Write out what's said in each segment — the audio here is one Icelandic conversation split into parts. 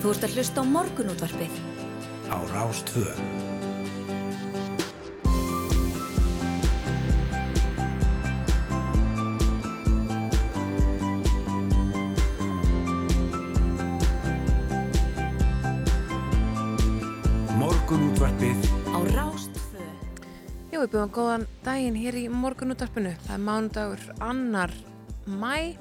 Þú ert að hlusta á morgunútvarpið. Á Rástvö. Morgunútvarpið Á Rástvö. Jú, við byrjum góðan daginn hér í morgunúttarpinu. Það er mánudagur annar mæ.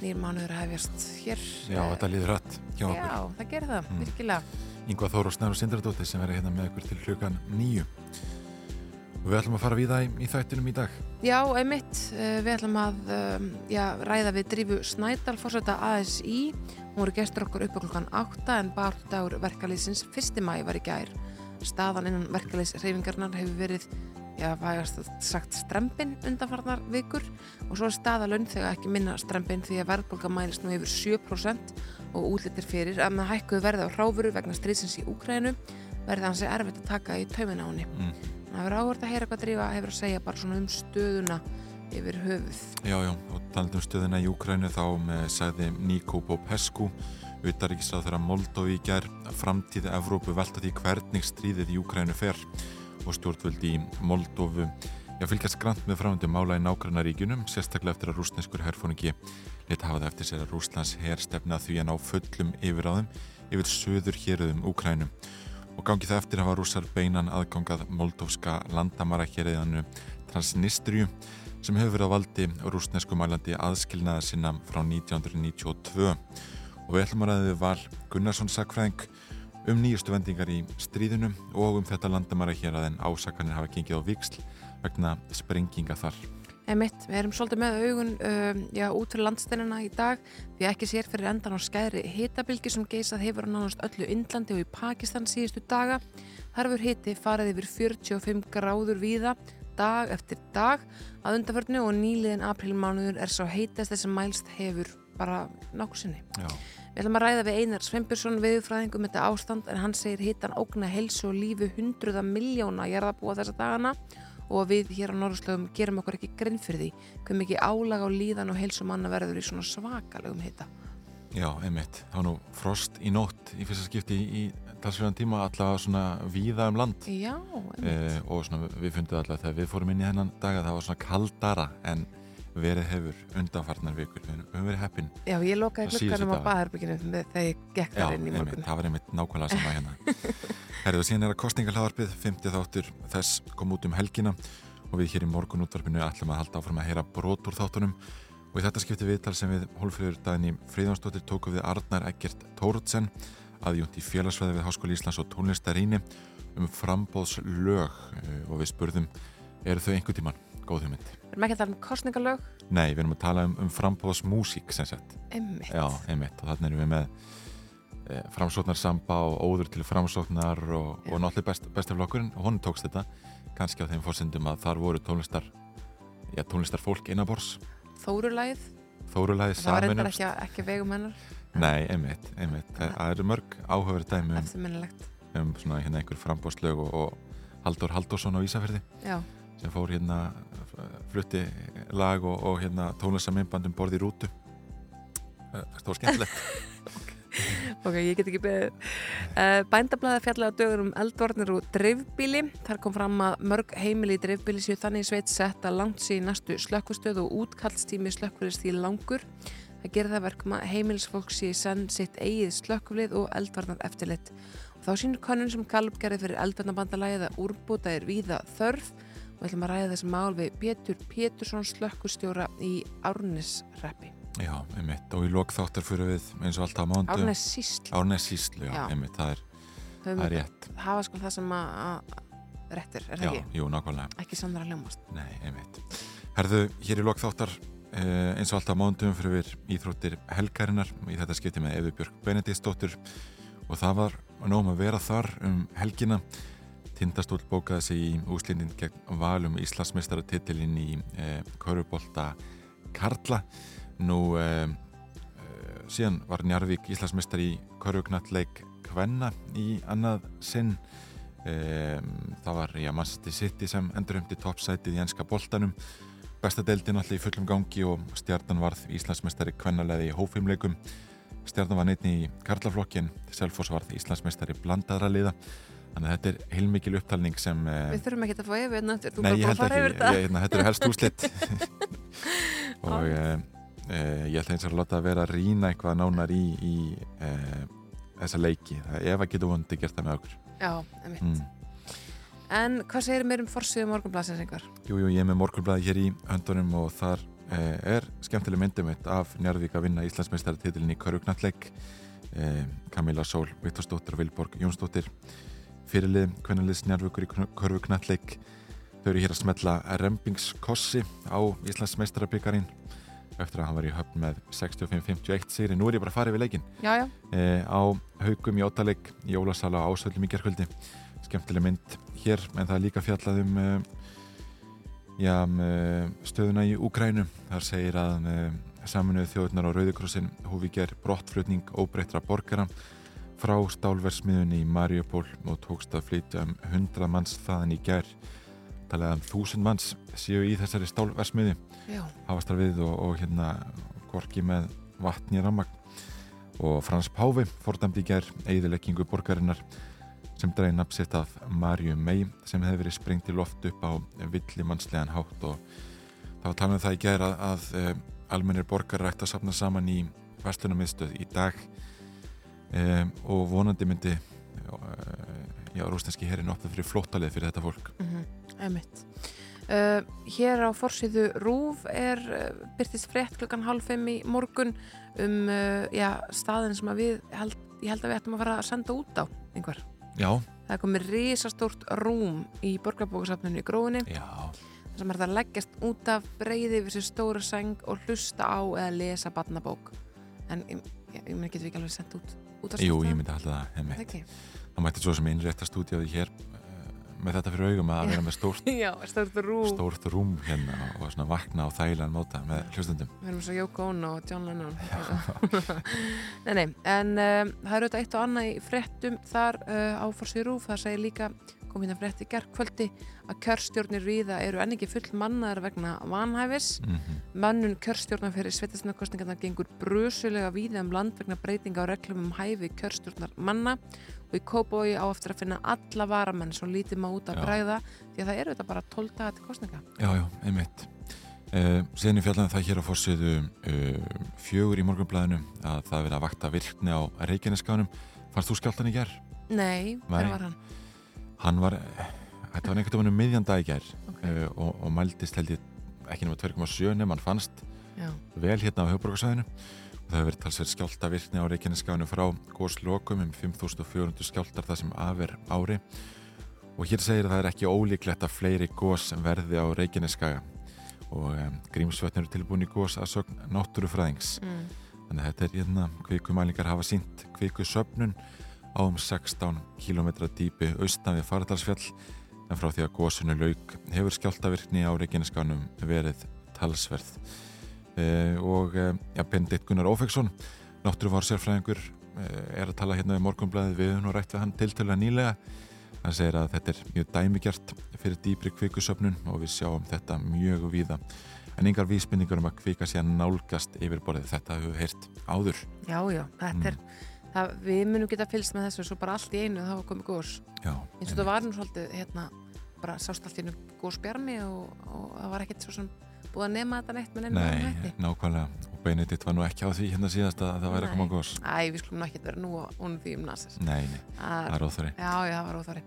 Nýr mánuður hefjast hér. Já, þetta líður rætt hjá okkur. Já, það gerir það, Mm. virkilega. Yngvar Þór og Snæður Sindradóttir sem verður hérna með okkur til hlukan nýju. Við ætlum að fara við það í, þættinum í dag. Já, einmitt, eh, við ætlum að um, já, ræða við drífu Snædal, fórsætta ASI. Hún voru gestur okkur upp á klukkan 8 en bardagur verkalýsins 1. mæ var í gær. Staðan innan verkalýsreifingarnar hefur verið, já, vægast sagt strempin undanfarnar vikur og svo er staða launþega ekki minna strempin því að verðbólga mælist nú yfir 7% og útlitir fyrir að með hækkuðu verði á hráfuru vegna strísins í Úkrænu verði hansi erfitt að taka í taumina á henni. Mm. Það verður áhvert að heyra hvað drífa hefur að segja bara svona um stöðuna yfir höfuð. Já, já, og talandi um stöðina í Úkrænu þá með sagði Nikó Popescu, utaríkisráð þeirra Moldói í gær, framtíði Evrópu velta því hvernig stríðið í Úkrænu fer og stjórnvöldi í Moldófu Já, fylgjast grant með framöndu mála í nágrannaríkunum, sérstaklega eftir að rúsneskur herfóningi leta hafa það eftir sér að Rúslands herstefna því að ná fullum yfiráðum yfir söður héruðum Úkrænum. Og gangi það eftir hafa rússar beinan aðgangað moldófska landamara héruðanu Transnistriu sem hefur verið á valdi rúsnesku mælandi aðskilnaða sinna frá 1992. Og við ætlum að ræða við Val Gunnarsson sakfræðing um nýjustu vendingar í stríðinu og um þetta landamæra hér að en ásakanir hafa gengið á viksl vegna sprenginga þar. Emitt, við erum svolítið með augun um, já, út fyrir landsteinina í dag því ekki sér fyrir endan á skæðri hitabilgi sem geisað hefur á nánast öllu Indlandi og í Pakistan síðustu daga. Þar hefur hiti farið yfir 45 gráður víða dag eftir dag að undarförnu og nýliðin aprilmánuður er svo heitast þess að mælst hefur bara nokkuð sinni. Já. Við ætlum að ræða við Einar Sveinbjörnsson viðfræðing um þetta ástand en hann segir hittan ógna helsu og lífi hundruða miljóna jarðabúa þessa dagana og við hér á Norðurslögum gerum okkur ekki grinn fyrir því hver mikið álag á líðan og helsu manna verður í svona svakalegum hitta. Já, einmitt. Það var nú frost í nótt í fyrsta skipti í, í talsverðan tíma allavega svona víða um land Já, einmitt. eh, og svona við fundum allavega þegar við fórum inn í hennan dag að það var svona kaldara en verið hefur undanfarnar vikur. Við höfum verið heppin. Já, ég lokaði Síðustu glukkanum á daga. baðherbygginu þegar ég gekk Já, þar inn í morgun. Það var einmitt nákvæmlega sama hérna. Herðu, síðan er að kostningahlaðarpið, 50 þáttur þess kom út um helgina og við hér í morgun útvarpinu ætlum að halda áfram að heyra brot úr þáttunum og í þetta skipti viðtal sem við hólfröður daginn í Fríðansdóttir tókum við Arnar Eggert Tóruðsen aðjúnt í félagsfræði við Háskóli Íslands og tónlistaríni um frambóðslög eh, og við spurðum eru þau einhver tíman góð hugmynd? Við erum ekki að tala um kostningalög, Nei, við erum að tala um, um frambóðsmúsík sem sagt. Einmitt. Já, einmitt. Og þannig erum við með e, framsóknarsamba og óður til framsóknar og, og náttúrulega best, bestaflokkurinn og honum tókst þetta kannski á þeim fórsendum að þar voru tónlistar já, tónlistar fólk innabors Þórulæð, Þórulæði það var reyndar saminumst ekki, ekki vegum hennar, Nei, einmitt, einmitt. Það, eru mörg áhugaverð dæmi um, um svona hérna einhver frambóðslög og, og Haldur Haldursson á Ísafjörði Já, sem fór hérna flutti lag og, og hérna tónlistarminnband um borð í rútu Eh, það var skemmtilegt ok, ég get ekki beðið. Bændablaði fjallaði á dögur um eldvarnir og dreifbíli. Þar kom fram að mörg heimili í dreifbíli séu þannig í sveit sett að langt í næstu slökkvistöð og útkallstími slökkvilist því langur. Það gerir það verkum að heimilisfólk sé í senn sitt eigið slökkvilið og eldvarnar eftirlit. Og þá sínur konun sem Gallup gerði fyrir eldvarnabandalagið að úrbúta er víða þörf og ætlum að ræða þessi mál við Pétur Pétursson slökkustjóra í Árnisreppi. Já, einmitt, og í lok þáttar fyrir við eins og alltaf mándu Árnes sísl. Árnes síslu, já, Já. einmitt, það er, það er rétt hafa sko það sem að réttir, er það Já, ekki? jú, nákvæmlega, Ekki samðara hljómast. nei, einmitt Herðu, hér í lok þáttar eh, eins og alltaf mándum fyrir við íþróttir helgarinnar í þetta skipti með Efi Björk Benediktsdóttur og það var nóg um að vera þar um helgina Tindastól bókaði sig í úslindin gegn valum Íslandsmeistaratitilinn í eh, Körubólta Karla. Nú eh, eh, síðan var Njarvík Íslandsmeistar í Körugnatleik Kvenna í annað sinn. Um, það var Manchester City sem endurhemdi toppsætið í enska boltanum. Besta deildin allir í fullum gangi og stjarnan varð Íslandsmeistari kvennalegi í hófimleikum. Stjarnan var neittni í Karlaflokkin, Selfoss varð Íslandsmeistari blandaðra liða. Þannig að þetta er heilmikil upptalning sem... eh, Við þurfum ekki að fá yfir þetta, þú Nei, bara held fara ekki, yfir þetta. ég, hérna, þetta eru helst úslitt og e, e, ég ætla eins og að láta að vera að rýna eitthvað nánar í, í e, þessa leiki, það ef að getur vondi gert það með okkur Já, einmitt. mm. En hvað segir mér um forsýðu morgunblasins einhver? Jú, jú, ég er með morgunblæði hér í höndunum og þar er skemmtileg myndum mitt af Njarðvík að vinna Íslandsmeistaratitilin í Körvugnalleg e, Camilla Sól, Viktorsdóttir og Vilborg Jónsdóttir fyrirlið, kvennaliðs Njarðvíkur í Körvugnalleg Þau eru hér að smetla rempingskossi á Íslandsmeistarabyggarinn eftir að hann var í höfn með 65-51 sigri. Nú er ég bara að fara yfir leikin Já, já. e, á haugum í ótaleg í Ólasala á ásöldum í gerkvöldi. Skemmtileg mynd hér en það er líka fjallað um e, já, um, e, stöðuna í Úkrænu. Þar segir að saminuðu þjóðunar á Rauðikrossin hófi ger brottflutning óbreytra borgara frá stálversmiðunni í Mariupol og tókst að flytja um 100 manns þaðan í ger talið að þúsund manns séu í þessari stálversmiði Já, hafast þar við og, og hérna gorki með vatni rammagn og Frans Páfi fordæmdi í ger eigðileggingu borgarinnar sem dreigi nafnsitt af Marju Mey sem hefði verið sprengt í loft upp á villimannslegan hátt. Og þá talaðum það í ger að, að e, almennir borgar ætti að safna saman í vestlunarmiðstöð í dag e, og vonandi myndi e, já, rúsneski herin opna fyrir flóttalið fyrir þetta fólk. Mm einmitt. Uh, hér á forsýðu Rúf er uh, byrtist frétt klukkan halv fimm í morgun um uh, já, staðin sem að við held, ég held að við ættum að fara að senda út á einhver. Já, Það er komið risastórt rúm í borgarbókasafninu í grófinni. Sem er það að leggjast út af breyði við sér stóra seng og hlusta á eða lesa barnabók. En ég, ég, ég meni getur við ekki alveg sendt út út af jú, ég myndi alltaf það, einmitt. ekki? Það mætti svo sem innrétta stúdíóði hér eh, með þetta fyrir augum að vera með stórt, Já, stórt rúm. stórt rúm hérna og svona vakna á þægilegan móta með hlustundum. Við erum svo Yoko Ono og John Lennon. Nei, nei, en um, það er auðvitað eitt og annað í fréttum þar uh, á Forsið Rúf, það segir líka kom hérna frétti gerðkvöldi að kjörstjórnir viða eru enn ekki full mannaðar vegna vanhæfis Mm Mönnun kjörstjórnar fyrir svetisnarkostningarna gengur brusulega víða um land vegna breytinga á reglum um hæfi kjörstjórnar manna og í Kóbói á eftir að finna alla varamenn svo lítið má út að Já. bræða því að það eru þetta bara 12 dagar til kostninga Já, já, einmitt. Uh, síðan í fjallan það hér á fórsöðu uh, fjögur í morgunblæðinu að það er verið að vakta virkni á Reykjaneskanum. Fannst þú skjáltan í gerð? Nei, Nei. hver var hann? Hann var, þetta var einhvern veginn um miðjan dag í gerð Okay. uh, og, og mældist held ég ekki nema 2,7 nefn hann fannst Já, vel hérna á höfuborgarsæðinu og það hefur verið talsverð skjáltavirkni á Reykjaneskánu frá góðslokum um 5400 skjáltar það sem af er ári. Og hér segir að það er ekki ólíklegt að fleiri gós verði á Reykjaneskaga og um, grímsvötn eru tilbúin í gós að sögn náttúrufræðings. Mm. þannig að þetta er hérna kvikumælingar hafa sínt kvikusöfnun á um 16 km dýpi austan við Faradalsfjall en frá því að gósinu lauk hefur skjáltavirkni á Reykjaneskanum verið talsverð. E, og e, ja, Bendit Gunnar Ófeksson náttúruvar sérfræðingur e, er að tala hérna við morgunblæði við höfum nú rætt við hann tiltölulega nýlega. Hann segir að þetta er mjög dæmigjart fyrir dýpri kvikusöfnun og við sjáum þetta mjög víða. En yngar vísbendingur um að kvika sé að nálgast yfirborðið. Þetta hefur heyrt áður. Já, já, þetta er það, við munum geta fylgst með þessu svo bara allt í einu það var komið Já, eins og það var nú svolítið hérna, bara sást allt í einu gósbjarmi og, og það var ekkert svo sem búið að nema þetta neitt með nefnum Nei, nákvæmlega. Og Benedikt var nú ekki á því hérna síðast að það væri að koma gos. Æ, við skulum nú ekkert vera nú og hún því um nasas Nei, nei, Það er óþari Já, já, það var óþári.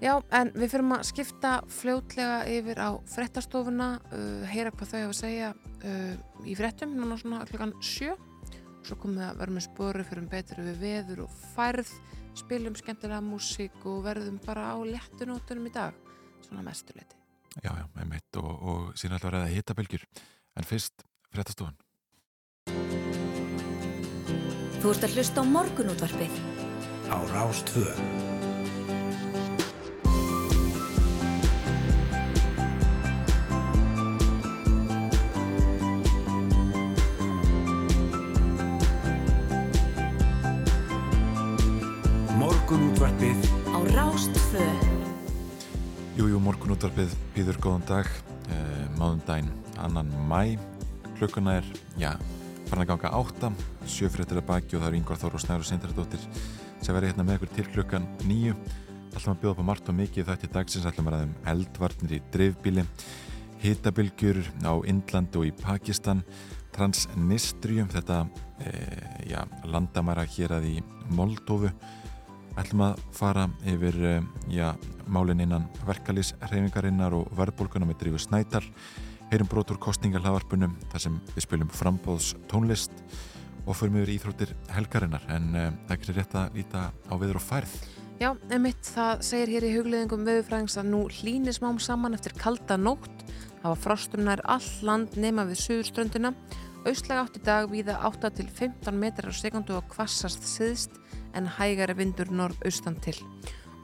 Já, en við fyrir að skipta fljótlega yfir á frettastofuna, uh, heyra hvað þau hafa að segja uh, í frettum, núna svona klukkan sjö. Svo komum við að vera með spori fyrir um betur við veður og færð, spilum skemmtilega músík og verðum bara á léttunótunum í dag, svona mestuleiti. Já, já, einmitt og, og síðan alltaf verið að hita bylgjur en fyrst fréttastofan Þú ert að hlusta á morgunútvarpið. á Rástvö. Jú, jú, morgunútvarpið býður góðan dag eh, mánudaginn annan mæ klukkuna er, já, farin að ganga átta, sjöfréttir að baki og það eru yngvar Þóru og Snæru Sindradóttir sem verður hérna með ykkur til klukkan nýju. Alltaf að bjóða upp á margt og mikið þetta í dagsins, alltaf að ræðum eldvarnir í dreifbíli, hitabilgjur á Indlandi og í Pakistan, Transnistrium, þetta e, ja, landamæra hér að í Moldófu. Ætlum að fara yfir e, ja, málinn innan verkalýsreifingarinnar og verðbólkunum með drífu snætal, heyrum brotur kostningalhavarpunum þar sem við spilum frambóðs tónlist og förum yfir íþróttir helgarinnar en e, það er ekki rétt að líta á viður og færð. Já, emitt, það segir hér í hugleðingum veðurfræðings að nú hlýnir smám saman eftir kalda nótt. Var frosturnar all land nema við suðurströnduna. Austlega átt í dag víða 8 til 15 metrar á sekundu og kvassast siðst en hægari vindur norð-austan til.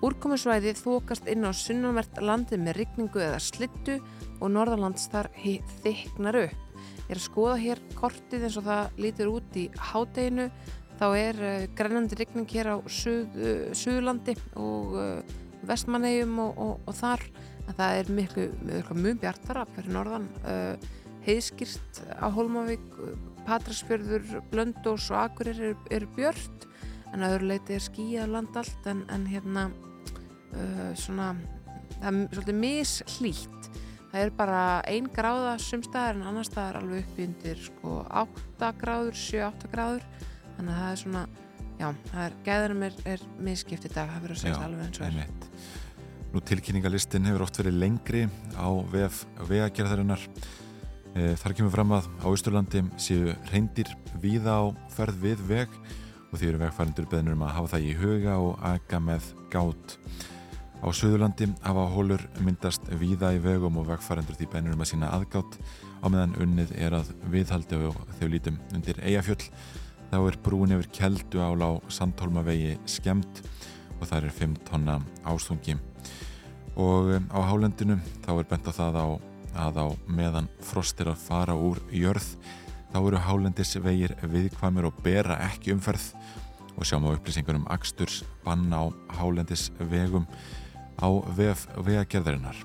Úrkomusvæði þókast inn á sunnumvert landið með rigningu eða slittu og norðalands þar þyknar upp. Ég er að skoða hér kortið eins og það lítur út í hádeginu. Þá er uh, grænandi rigning hér á suð, Suðurlandi og uh, Vestmannegjum og, og, og þar. En það er miklu, mjög bjartara fyrir norðan. Heiðskýrt á Holmavík, Patrasfjörður, Blöndós og Akurir eru er björt. En að öðru leiti er skíjað land allt en, en hérna svona, það er svolítið mishlýtt. Það er bara ein gráða sumstaðar en annar staðar alveg upp í undir sko 8 gráður, 7-8 gráður þannig að það er svona já, það er, gæðarum er, er miskipt í dag það verður að segja alveg eins og er einmitt. Nú tilkynningalistin hefur oft verið lengri á vegagerðarinnar e, þar kemur fram að á Ísturlandi séu reyndir víða á ferð við veg og því eru vegfærindur beðnur um að hafa það í huga og aga með gát. Á Suðurlandi hafa hólur myndast víða í vegum og vegfærandur því bænir um að sína aðgátt á meðan unnið er að viðhaldi og þau lítum undir eigafjöll þá er brún yfir keldu ála á Sandholmavegi skemmt og það er 5 tonna ástungi. Og um, á hálendinu þá er bent á það á, að á meðan frost er að fara úr jörð þá eru hálendisvegir viðkvæmur og bera ekki umferð. Og sjáum á upplýsingunum Aksturs bann á hálendisvegum á vef vegagerðarinnar.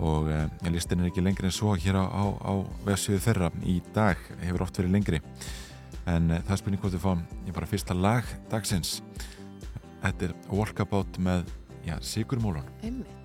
Og eh, listin er ekki lengri en svo hér á, á, á vefsviðu þeirra. Í dag hefur oft verið lengri. En eh, það er spurning hvort við fáum ég bara fyrsta lag dagsins. Þetta er Walkabout með já, Sigur Mólun einmitt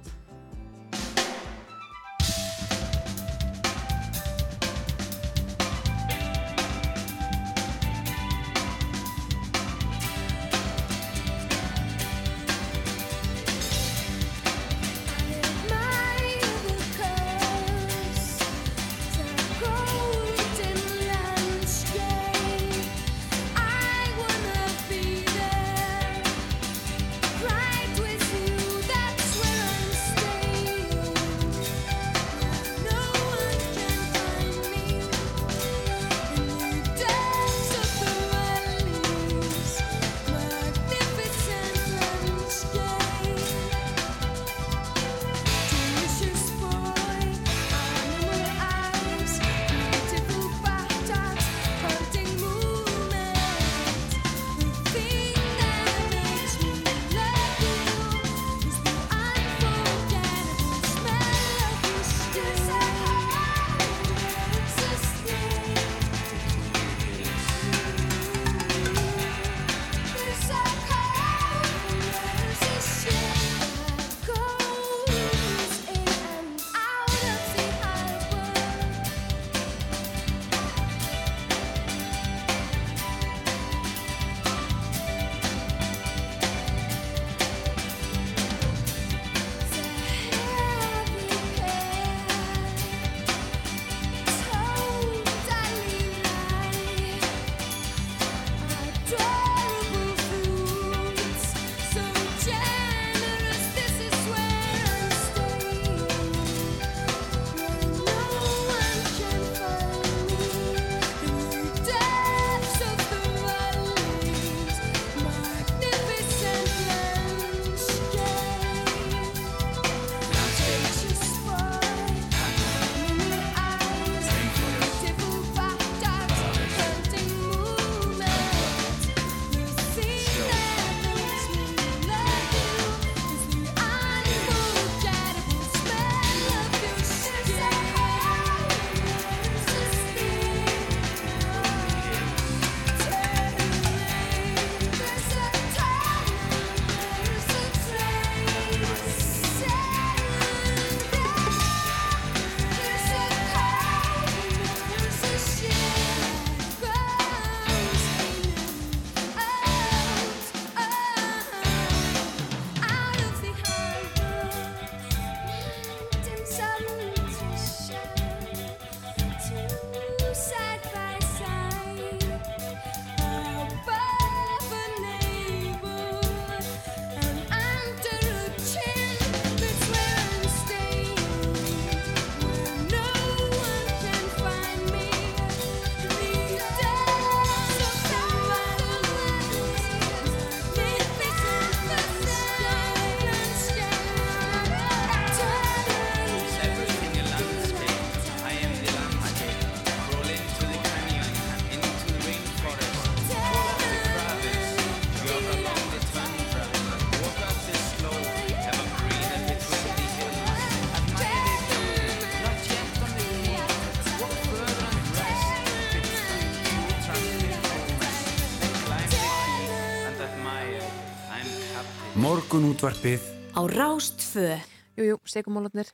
Morgun útvarpið á Rástfö. Jújú, segumólarnir.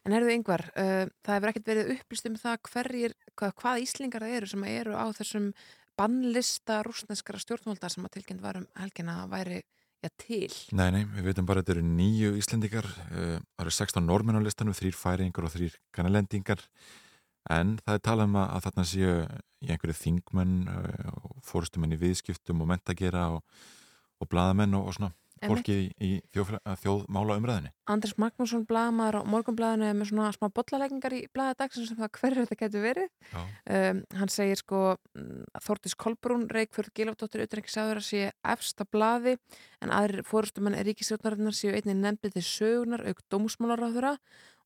En herðu yngvar, uh, það hefur ekkert verið upplýst um það hverjir, hvað, hvað Íslingar það eru sem eru á þessum bannlista rúsneskara stjórnvalda sem að tilkynnt var um helgina að væri ja, til. Nei, nei, við veitum bara að þetta eru nýju Íslendingar, uh, það eru 16 normin á listanum, þrýr færingar og þrýr kanalendingar en það er talað um að þarna séu í einhverju þingmenn uh, og fórustumenn í viðskiptum og mentagera og, og bladamenn og, og svona fólki í, í þjóðmála umræðinni. Andris Magnússon blagamæður á morgunblæðinu er með svona smá bollaleggingar í blæðadagsins sem um það hverju þetta getur verið. Um, hann segir sko mm, Þórtis Kolbrún, Reykjörð Gilafdóttir auðvitað að sé efsta blaði en aðrir fórustumenn er ríkisjónarinnar séu einnig nefndið til sögunar auk dómusmálaráðura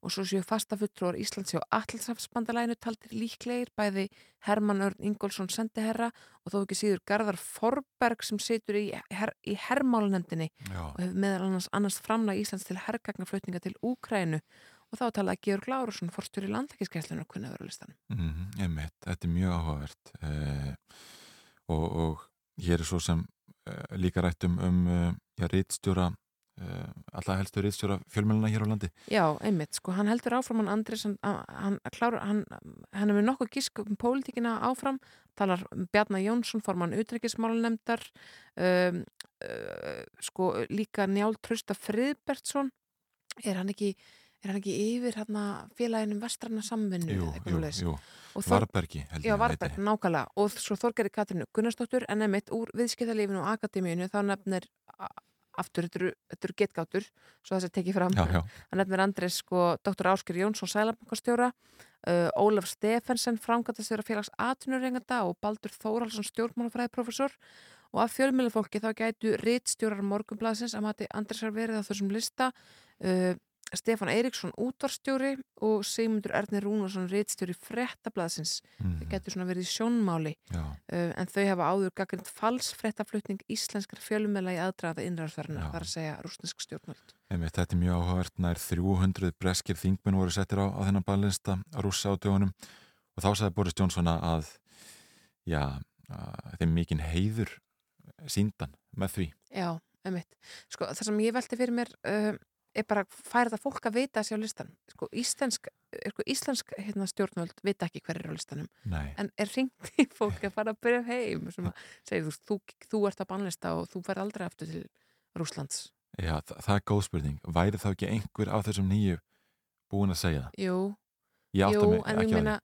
og svo séu fastafullur Íslands og Allsafsbandalæinu taldir líklegir. Bæði Herman Örn Ingólfsson sendiherra og þó ekki síður Garðar Forberg sem situr í, her, í herrmálunemdini og hefur meðal annars, annars framlega Íslands til herrgagnaflutninga til Úkrænu og þá talaði Georg Lárusson forstjóri landlækiskeislinu og kunna vera listanum. Mm -hmm, einmitt, þetta er mjög áhugavert eh, og, og hér er svo sem eh, líka rætt um, um eh, rítstjóra alltaf helstu reyðstjóra fjölmjöluna hér á landi. Já, einmitt, sko, hann heldur áfram hann Andris, hann, hann, hann, hann er með nokkuð gísk um pólitíkina áfram talar Bjarnar Jónsson forman utryggismálunemdar um, uh, sko, líka Njál Trausta Friðbertsson. Er hann ekki er hann ekki yfir hérna félaginum vestranna samvinnu Jú, jú, jú, Varbergi Já, Varberg, nákvæmlega. Og svo Þorgeri Katrinu Gunnarsdóttur en emitt úr viðskiptalífinu og akademíinu þá nefnir aftur, þetta eru, eru getgátur svo þess að tekið fram hann nefnir Andris sko, Dr. Ásker Jónsson Sælabankastjóra uh, Ólaf Stefensen framkvæmtastjóra félags atvinnurenganda og Baldur Þóraldsson stjórnmálafræðiprofessor og af fjölmjölufólki þá gætu rittstjórar morgunblasins að mati Andrisar verið á þessum lista uh, Stefán Eiríksson útvarstjóri og Sigmundur Ernir Rúnarsson reittstjóri frettablaðsins mm. það getur svona verið sjónmáli uh, en þau hafa áður gaggrind falsfrettaflutning íslenskar fjölumela í aðdraða innræðsverðina, þar að segja rúsnesk stjórnvöld. Einmitt, þetta er mjög áhugavert nær 300 breskir þingmenn voru settir á, á þennan ballinsta að rúsa á dögunum og þá sagði Boris Johnson að já, að þeim mikinn heiður síndan með því. Já, einmitt. Sko, það sem ég velti fyrir mér uh, er bara færið að fólk að vita sér á listan sko, íslensk, sko, íslensk hérna, stjórnvöld vita ekki hver er á listanum. Nei. en er ringt í fólk að fara að byrja heim sem að segja þú, þú, þú ert að bannlista og þú fer aldrei aftur til Rúslands Já, það, það er góð spurning. Væri þá ekki einhver af þessum nýju búin að segja það? Jú, Jú en ég meina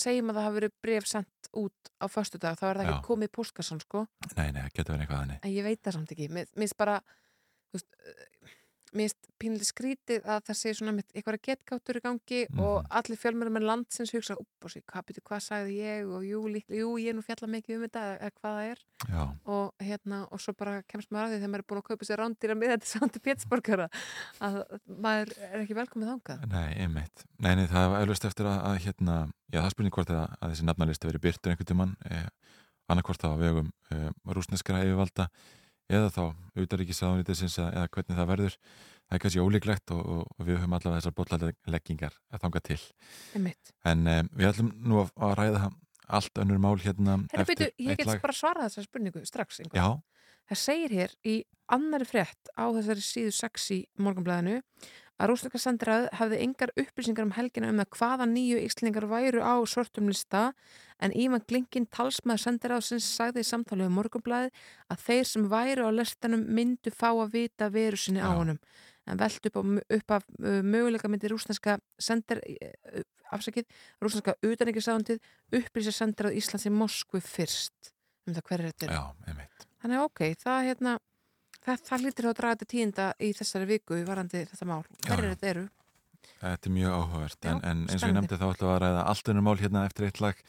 segjum að það hafi verið bref sendt út á förstu dag, þá er það Já. ekki komið póskasson sko. Nei, nei, það getur verið eitthvað þannig. En ég veit það samt ekki, mér finnst bara veist mér finnst pínlega skrítið að það sé svona eitthvað getgáttur í gangi mm. og mhm. allir fjölmjörnum með landsins hugsa upp og sé hvað, hvað sagði ég og jú, líklega, jú, ég er nú fjalla mikið um þetta eða hvað það er og, hérna, og svo bara kemst maður að því þegar maður er búin að kaupa sér rándýra með þetta í Pétsborgara að maður er ekki velkomið þangað Nei, einmitt. Nei, nei, það var auðvist eftir að, að hérna, já, það spurning hvort að, að þessi nafnarlisti veri byrtur einhvern tíman eh, annarkvort á vegum eh, rúsneskara yfirvalda eða þá auðaríkisáðunitisins eða hvernig það verður. Það er kannski ólíklegt og, og við höfum allavega þessar botlaleggingar að þanga til. Einmitt. en um, við ætlum nú að, að ræða allt önnur mál hérna eftir byrju, Ég get bara svarað þessar spurningu strax Það segir hér í annari frétt á þessari síðu 6 í morgunblæðinu að Rúsleika sendirað hafði engar upplýsingar um helgina um að hvaða nýju ykslingar væru á sortum lista en Íman Glingin talsmaður sendirað sem sagði í samtalið um morgunblæði að þeir sem væru á listanum myndu fá að vita veru sinni á honum. En veld upp, upp af möguleika myndi rúsneska sendir afsakið, rúsneska utanrikiðsáðundið upplýsa sendirað Íslands í Moskvu fyrst. Um það hverju þetta? Er Já, Þannig ok, það hérna það, það lítir á að draga þetta tíunda í þessari viku varandi þetta mál. Hver er þetta eru? Þetta er mjög áhugavert. En, en eins og ég nefndi þá við að ræða allt ennur mál hérna eftir eitt lag.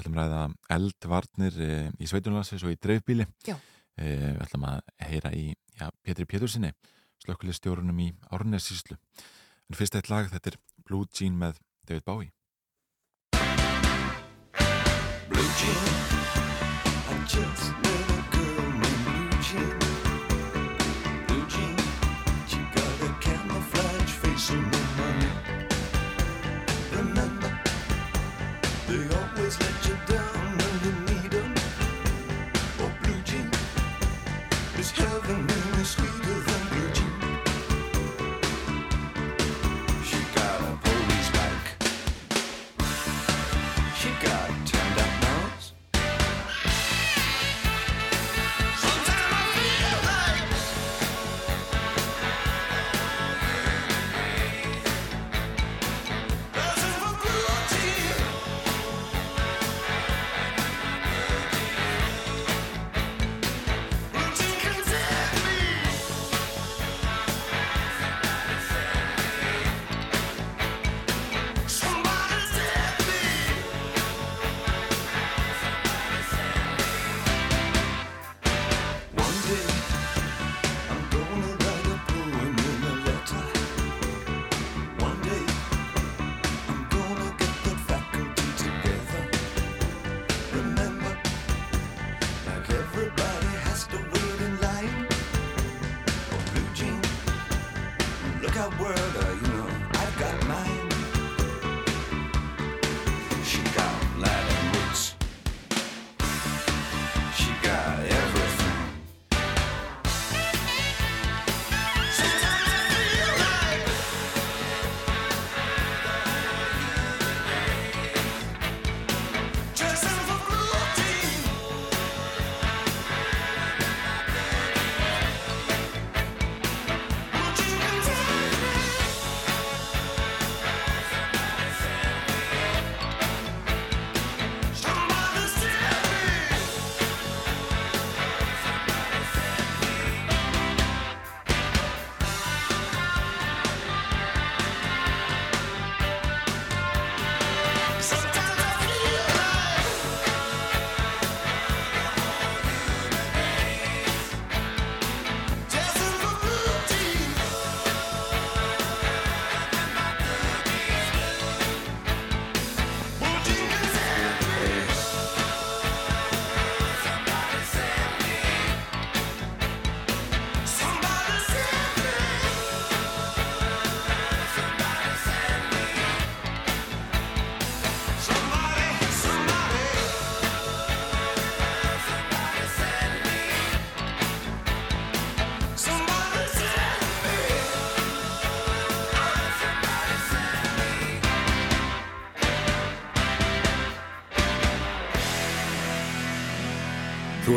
Við ætlum að ræða eldvarnir e, í Sveitunlansis og í dreifbíli. E, við ætlum að heyra í já, Pétri Pétursinni, slökkulistjórunum í Árnessíslu. En fyrst eitt lag, þetta er Blue Jean með David Bowie. Blue Jean I just met a girl named Blue Jean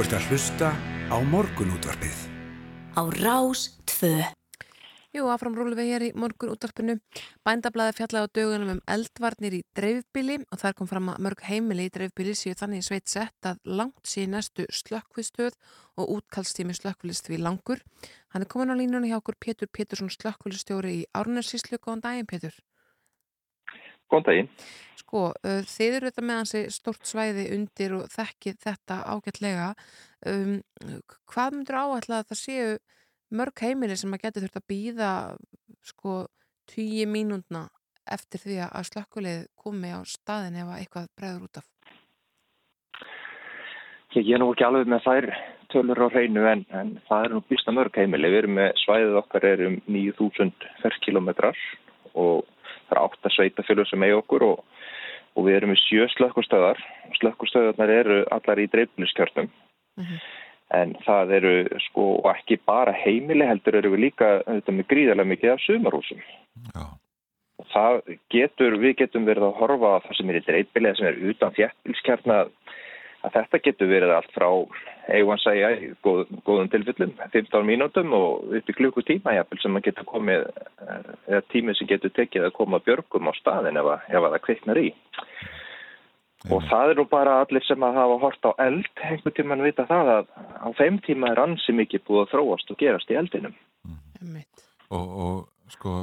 ert að hlusta á morgunútvarpið. Á Rás 2. Jú, áfram rúlu við hér í morgun útvarpinu. Bændablaði fjallaði á dögunum um eldvarnir í dreifbíli og þar kom fram að mörg heimili í dreifbíli séu þannig sveit sett að langt sé næstu slökkvistöð og útkallstími slökkvilist við langur. Hann er komin á línunni hjá okkur Pétur Pétursson slökkvilistjóri í Árnarsíslu. Góðan daginn, Pétur. Góðan daginn. Sko, þið eru þetta með hansi stort svæði undir og þekkið þetta ágætlega. Um, hvað myndur áætla að það séu mörg heimili sem að geti þurft að býða sko tíu mínúndna eftir því að slökkulið komi á staðin ef eitthvað bregður út af? Ég er nú ekki alveg með þær tölur á hreinu en, en það er nú býsta mörg heimili. Við erum með svæðið okkar er um 9000 ferrkilometrar og það er átt að sveita fylgur sem eigi okkur og, og við erum með sjö slökkustöðar. Slökkustöðarnar eru allar í dreifniskjörnum. Uh mhm. -huh en það eru sko ekki bara heimili heldur eru við líka þetta með gríðarlega mikið af sumarhúsum Já. það getur við getum verið að horfa að það sem er í dreifbili sem er utan þjættilskjarna að þetta getur verið allt frá eigum að segja í góð, góðum tilfellum 15 mínútum og upp í klukkutíma sem að geta komið eða tími sem getur tekið að koma björgum á staðin ef, að, ef að það kveiknar í Og það er nú bara allir sem að hafa hort á eld, einhvern tíman vita það að á þeim tíma er ansi mikið búið að þróast og gerast í eldinum. Mm. Og, og sko,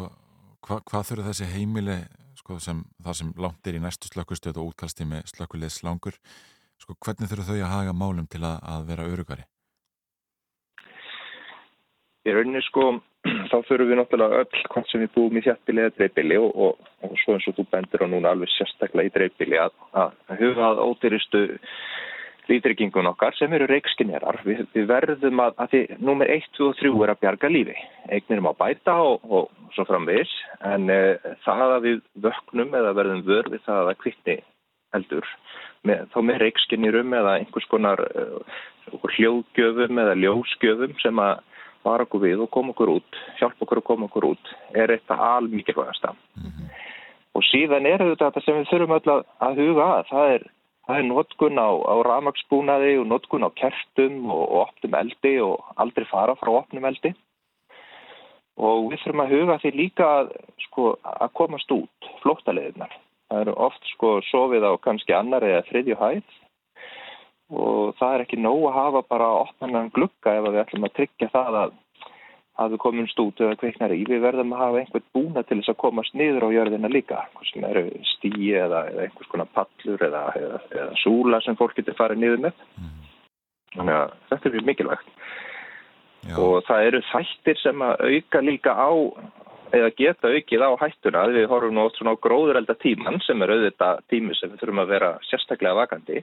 hva, hvað þurfa þessi heimili, sko, sem, það sem langt er í næstu slökkustöð og útkastími slökkulegs langur, sko, hvernig þurfa þau að haga málum til að, að vera örugari? Í rauninni sko, þá þurfum við náttúrulega öll hvað sem við búum í þjættbili eða dreifbili og, og, og svo eins og þú bendur á núna alveg sérstaklega í dreifbili að, að huga að ódýristu lítryggingun okkar sem eru reikskinjarar. Við, við verðum að, að því númer 1, 2 og 3 er að bjarga lífi. Eignir má bæta og, og svo framvis en e, það að við vöknum eða verðum vörð við það að kvittni heldur með, þá með reikskinjurum eða einhvers konar e, hljóðgjöfum eða ljósgjöfum sem að var okkur við og kom okkur út, hjálp okkur að koma okkur út, er eitthvað almikilvægast mm -hmm. og síðan er þetta sem við þurfum öll að huga að, það er, það er notkun á, á ramagsbúnaði og notkun á kertum og, og opnum eldi og aldrei fara frá opnum eldi og við þurfum að huga því líka að, sko, að komast út, flóttaleðinar. Það eru oft sko sofið á kannski annar eða þriðju hæð og það er ekki nóg að hafa bara opnanan glukka ef við ætlum að tryggja það að, að við komum stút eða kveiknar í. Við verðum að hafa einhvern búna til þess að komast niður á jörðina líka, sem eru stíi eða, eða einhvers konar pallur eða, eða, eða súla sem fólk getur farið niður með. Þannig að þetta er mjög mikilvægt. Já. Og það eru þættir sem að auka líka á eða geta aukið á hættuna við horfum nú svona á gróðurelda tíman sem er auðvitað tími sem við þurfum að vera sérstaklega vakandi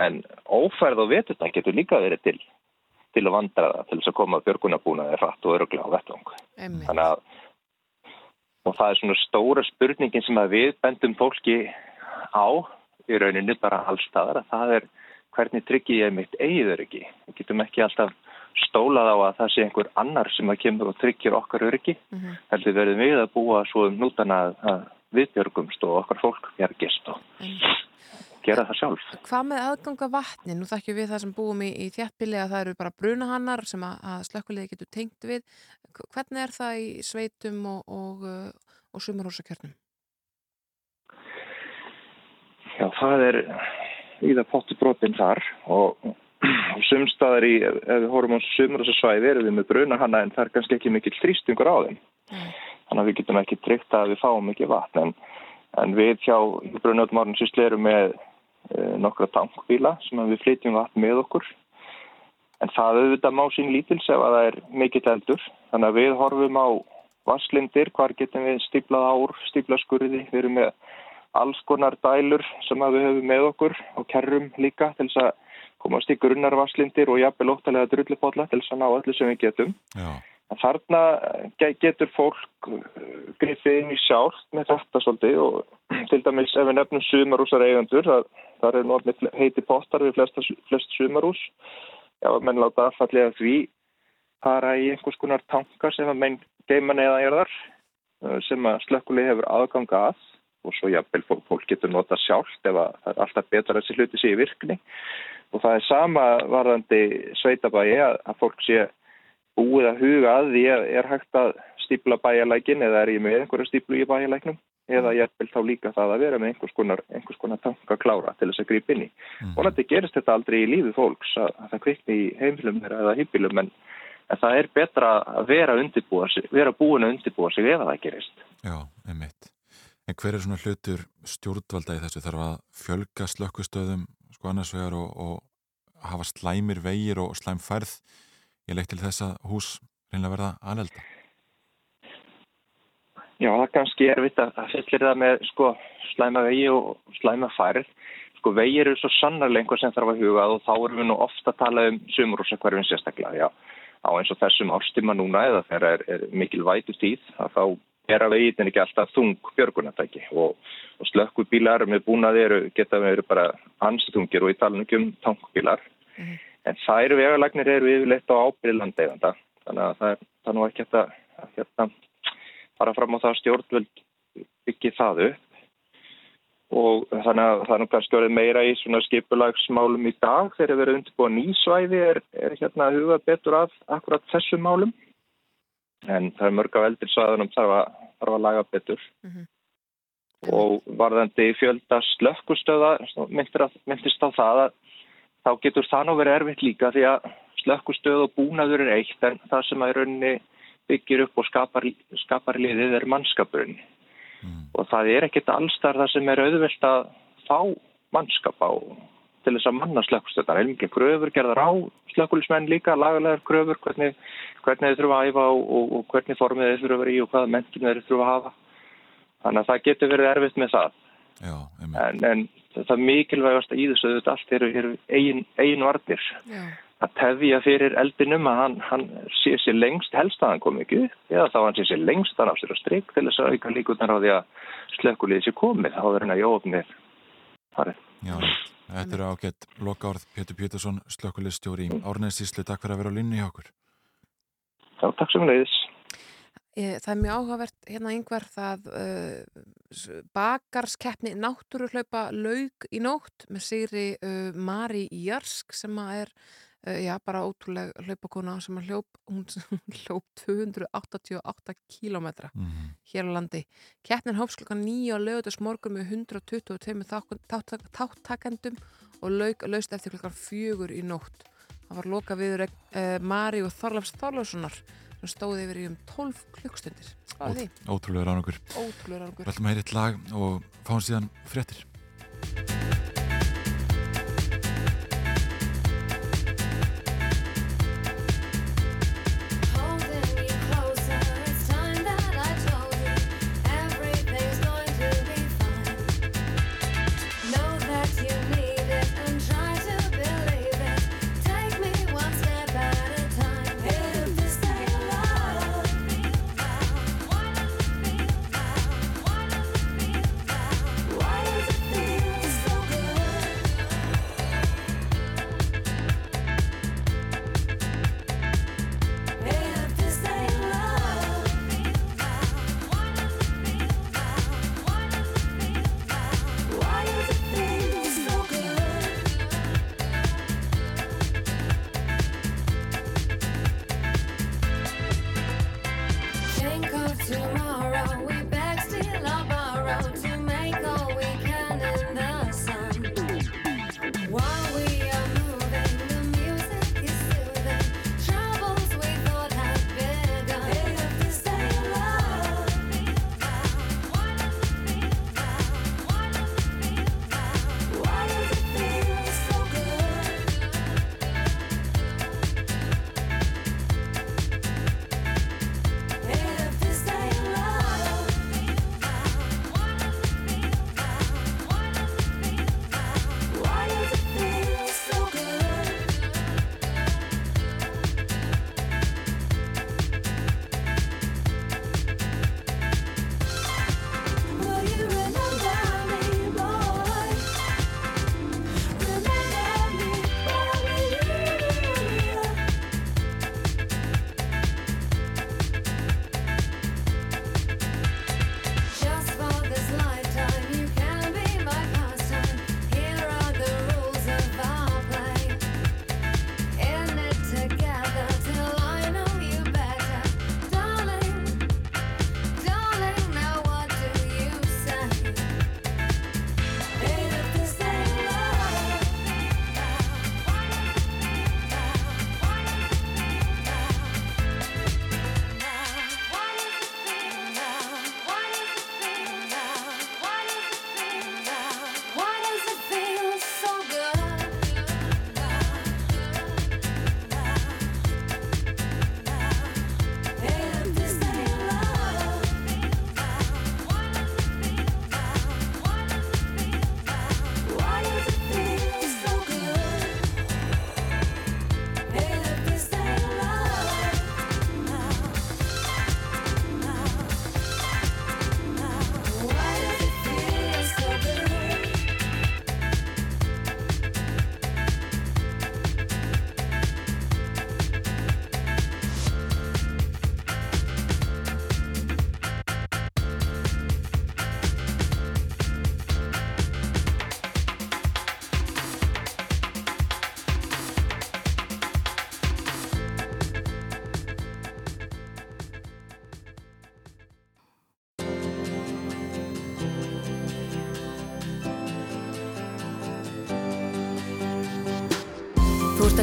en ófærð og veturna getur líka verið til til að vandra það, til þess að koma björgunabúnaði rætt og öruglega á vettung þannig að og það er svona stóra spurningin sem að við bendum fólki á í rauninu bara allstaðar að það er hvernig tryggir ég mitt eigður ekki við getum ekki alltaf stólað á að það sé einhver annar sem að kemur og tryggir okkar öryggi mm -hmm. heldur verðum við að búa svo um nútan að við björgumst og okkar fólk björgist og mm -hmm gera það sjálf. Hvað með aðganga vatni? Nú þekkjum við það sem búum í, í þjættbili að það eru bara brunahannar sem að, að slökkulega getur tengt við. Hvernig er það í sveitum og, og, uh, og sumarhúsakjörnum? Já, það er í það pottubrótin þar og, og sumstaðar í, ef við horfum á sumarhúsasvæði erum við með brunahanna en það er kannski ekki mikill þrýstingur á þeim. Mm. Þannig að við getum ekki tryggt að við fáum ekki vatn en, en við hjá brunöldum árnum sýsli erum með Eh, nokkra tankbíla sem við flytjum vatn með okkur. En það auðvitað má sín lítils ef að það er mikill eldur. Þannig að við horfum á vasslindir, hvar getum við stíplað ár, stíplaskurði. Við erum með alls konar dælur sem við höfum með okkur og kerrum líka til þess að komast í grunnar vasslindir og jafnvel óttalega drullipotla til þess að ná öllu sem við getum. Já. Þarna getur fólk uh, grifið inn í sjálf með þetta svolítið og til dæmis ef við nefnum sumarúsar eigandur, það, það er náttúrulega heiti pottar við flesta, flest sumarús, já, menn láta aðfallega því fara í einhvers konar tankar sem að menn geiman eða erðar uh, sem að slökkulegi hefur aðganga að og svo jafnvel fólk getur nota sjálf ef það er alltaf betra að þessi hluti sé í virkni og það er sama varðandi sveitabæi að, að fólk sé búið að huga að því að er hægt að stípla bæjalækin eða er ég með einhverju stíplu í bæjalæknum eða ég vil þá líka það að vera með einhvers konar, einhvers konar tanka klára til þess að grípa inn í. Mm. Og þetta gerist þetta aldrei í lífi fólks að, að það kvikni í heimilum eða hýpilum en, en það er betra að vera, vera búin að undirbúa sig ef það gerist. Já, einmitt. En hver er svona hlutur stjórnvalda í þessu? Þarf að fjölga slökkustöðum sko annars vegar og, og hafa slæmir vegir og slæm færð ég leitt til þess að hús reynilega verða aðelda? Já, það er kannski erfitt að fyllir það með sko, slæma vegi og slæma færð. Sko, vegir eru svo sannarlega einhver sem þarf að huga og þá erum við nú ofta að tala um sumurúsakverfin sérstaklega. Já, á eins og þessum ástíma núna eða þegar er, er mikil vætu tíð að þá er að veginn ekki alltaf þung björgunatæki og, og slökkubílar með búnaði eru, geta verið bara anstungir og í talunum um tankbílar. Mm -hmm. En þær vegalagnir eru yfirleitt á ábyrðlandeganda þannig að það er, það er nú ekki að, að, að fara fram á það stjórnvöld byggja það upp. Og þannig að það er nú kannski verið meira í svona skipulagsmálum í dag. Þegar erum undirbúið nýsvæði er, er hérna að huga betur af akkurat þessum málum en það er mörg af eldir svæðunum þarf að, þarf að laga betur mm -hmm. og varðandi fjölda slökkustöða myndist á það að þá getur það nú verið erfitt líka því að slökkustöð og búnaður er eitt en það sem að í rauninni byggir upp og skapar, skapar liðið er mannskapurinn mm. og það er ekkit allstar það sem er auðvilt að fá mannskap á til þess að manna slökkustöðar. Það er mikið kröfur gerðar á slökkulismenn líka, lagalegar kröfur, hvernig, hvernig þeir þurfa að æfa og, og, og hvernig formið þeir þurfa að vera í og hvaða mentum þeir þurfa að hafa. Þannig að það getur verið erfitt með það. Já, en, en það mikilvægast að í þessu auðvitað allt eru, eru eigin, eigin varnir. Já að tefja fyrir eldinum að hann, hann sé sér lengst helst að hann kom ekki upp eða þá hann sé sér lengst að hann á sér að strikk til þess að auka líkunar á því að slökkulíði sé komið þá er hann að jófnir farið. Já, þetta eru ágætt lokaórð Pétur Pétursson, slökkulíðstjóri í Árnæðsíslu, takk fyrir að vera á linni hjá okkur. Já, takk sem leiðis. Það er mjög áhugavert hérna yngvar það uh, bakarskeppni náttúruhlaupa laug í nótt með sigri uh, Mari Jarsk sem að er já, bara ótrúlega hlaupakona sem hljóp, hún hljóp 288 kílometra mm -hmm. hér á landi. Keppnin hóps klokkan 9 á lögutus morgun með 122 þáttakendum og laug laust eftir klokkan 4 í nótt. Það var loka viður uh, Mari og Þorlafs Þorlafssonar sem stóði yfir í um 12 klukkstundir. Ótrúlega ránugur. Ótrúlega ránugur. Við ætlum að heyra eitt lag og fáum síðan fréttir.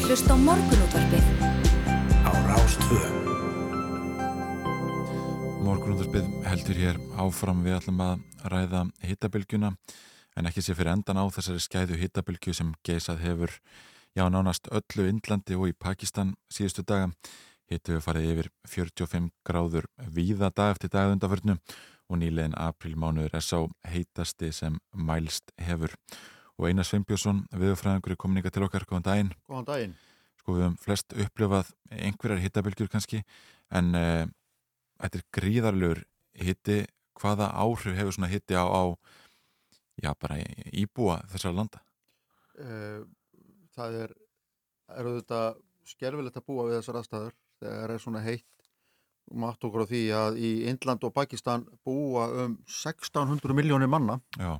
Hlusta á morgunútvarpið. Á Rástvö. Morgunúttarpið heldur hér áfram við ætlum að ræða hittabilgjuna en ekki sé fyrir endan á þessari skæðu hittabilgju sem geisað hefur já nánast öllu Indlandi og í Pakistan síðustu daga. Hittu við farið yfir 45 gráður víða dag eftir dagundaförnu og nýlegin aprilmánuður er sá heitasti sem mælst hefur og Einar Sveinbjörnsson, viðfræðingur í kommunika til okkar, góðan daginn. Góðan daginn. Sko við höfum flest upplifað einhverjar hittabilgjur kannski, en uh, þetta er gríðarlur hitti, hvaða áhrif hefur svona hitti á, á já, bara íbúa þessar landa? Uh, það er, er auðvitað skerfilegt að búa við þessar aðstæður það er svona heitt mátt okkur á því að í Indland og Pakistan búa um 1600 miljónir manna. Já.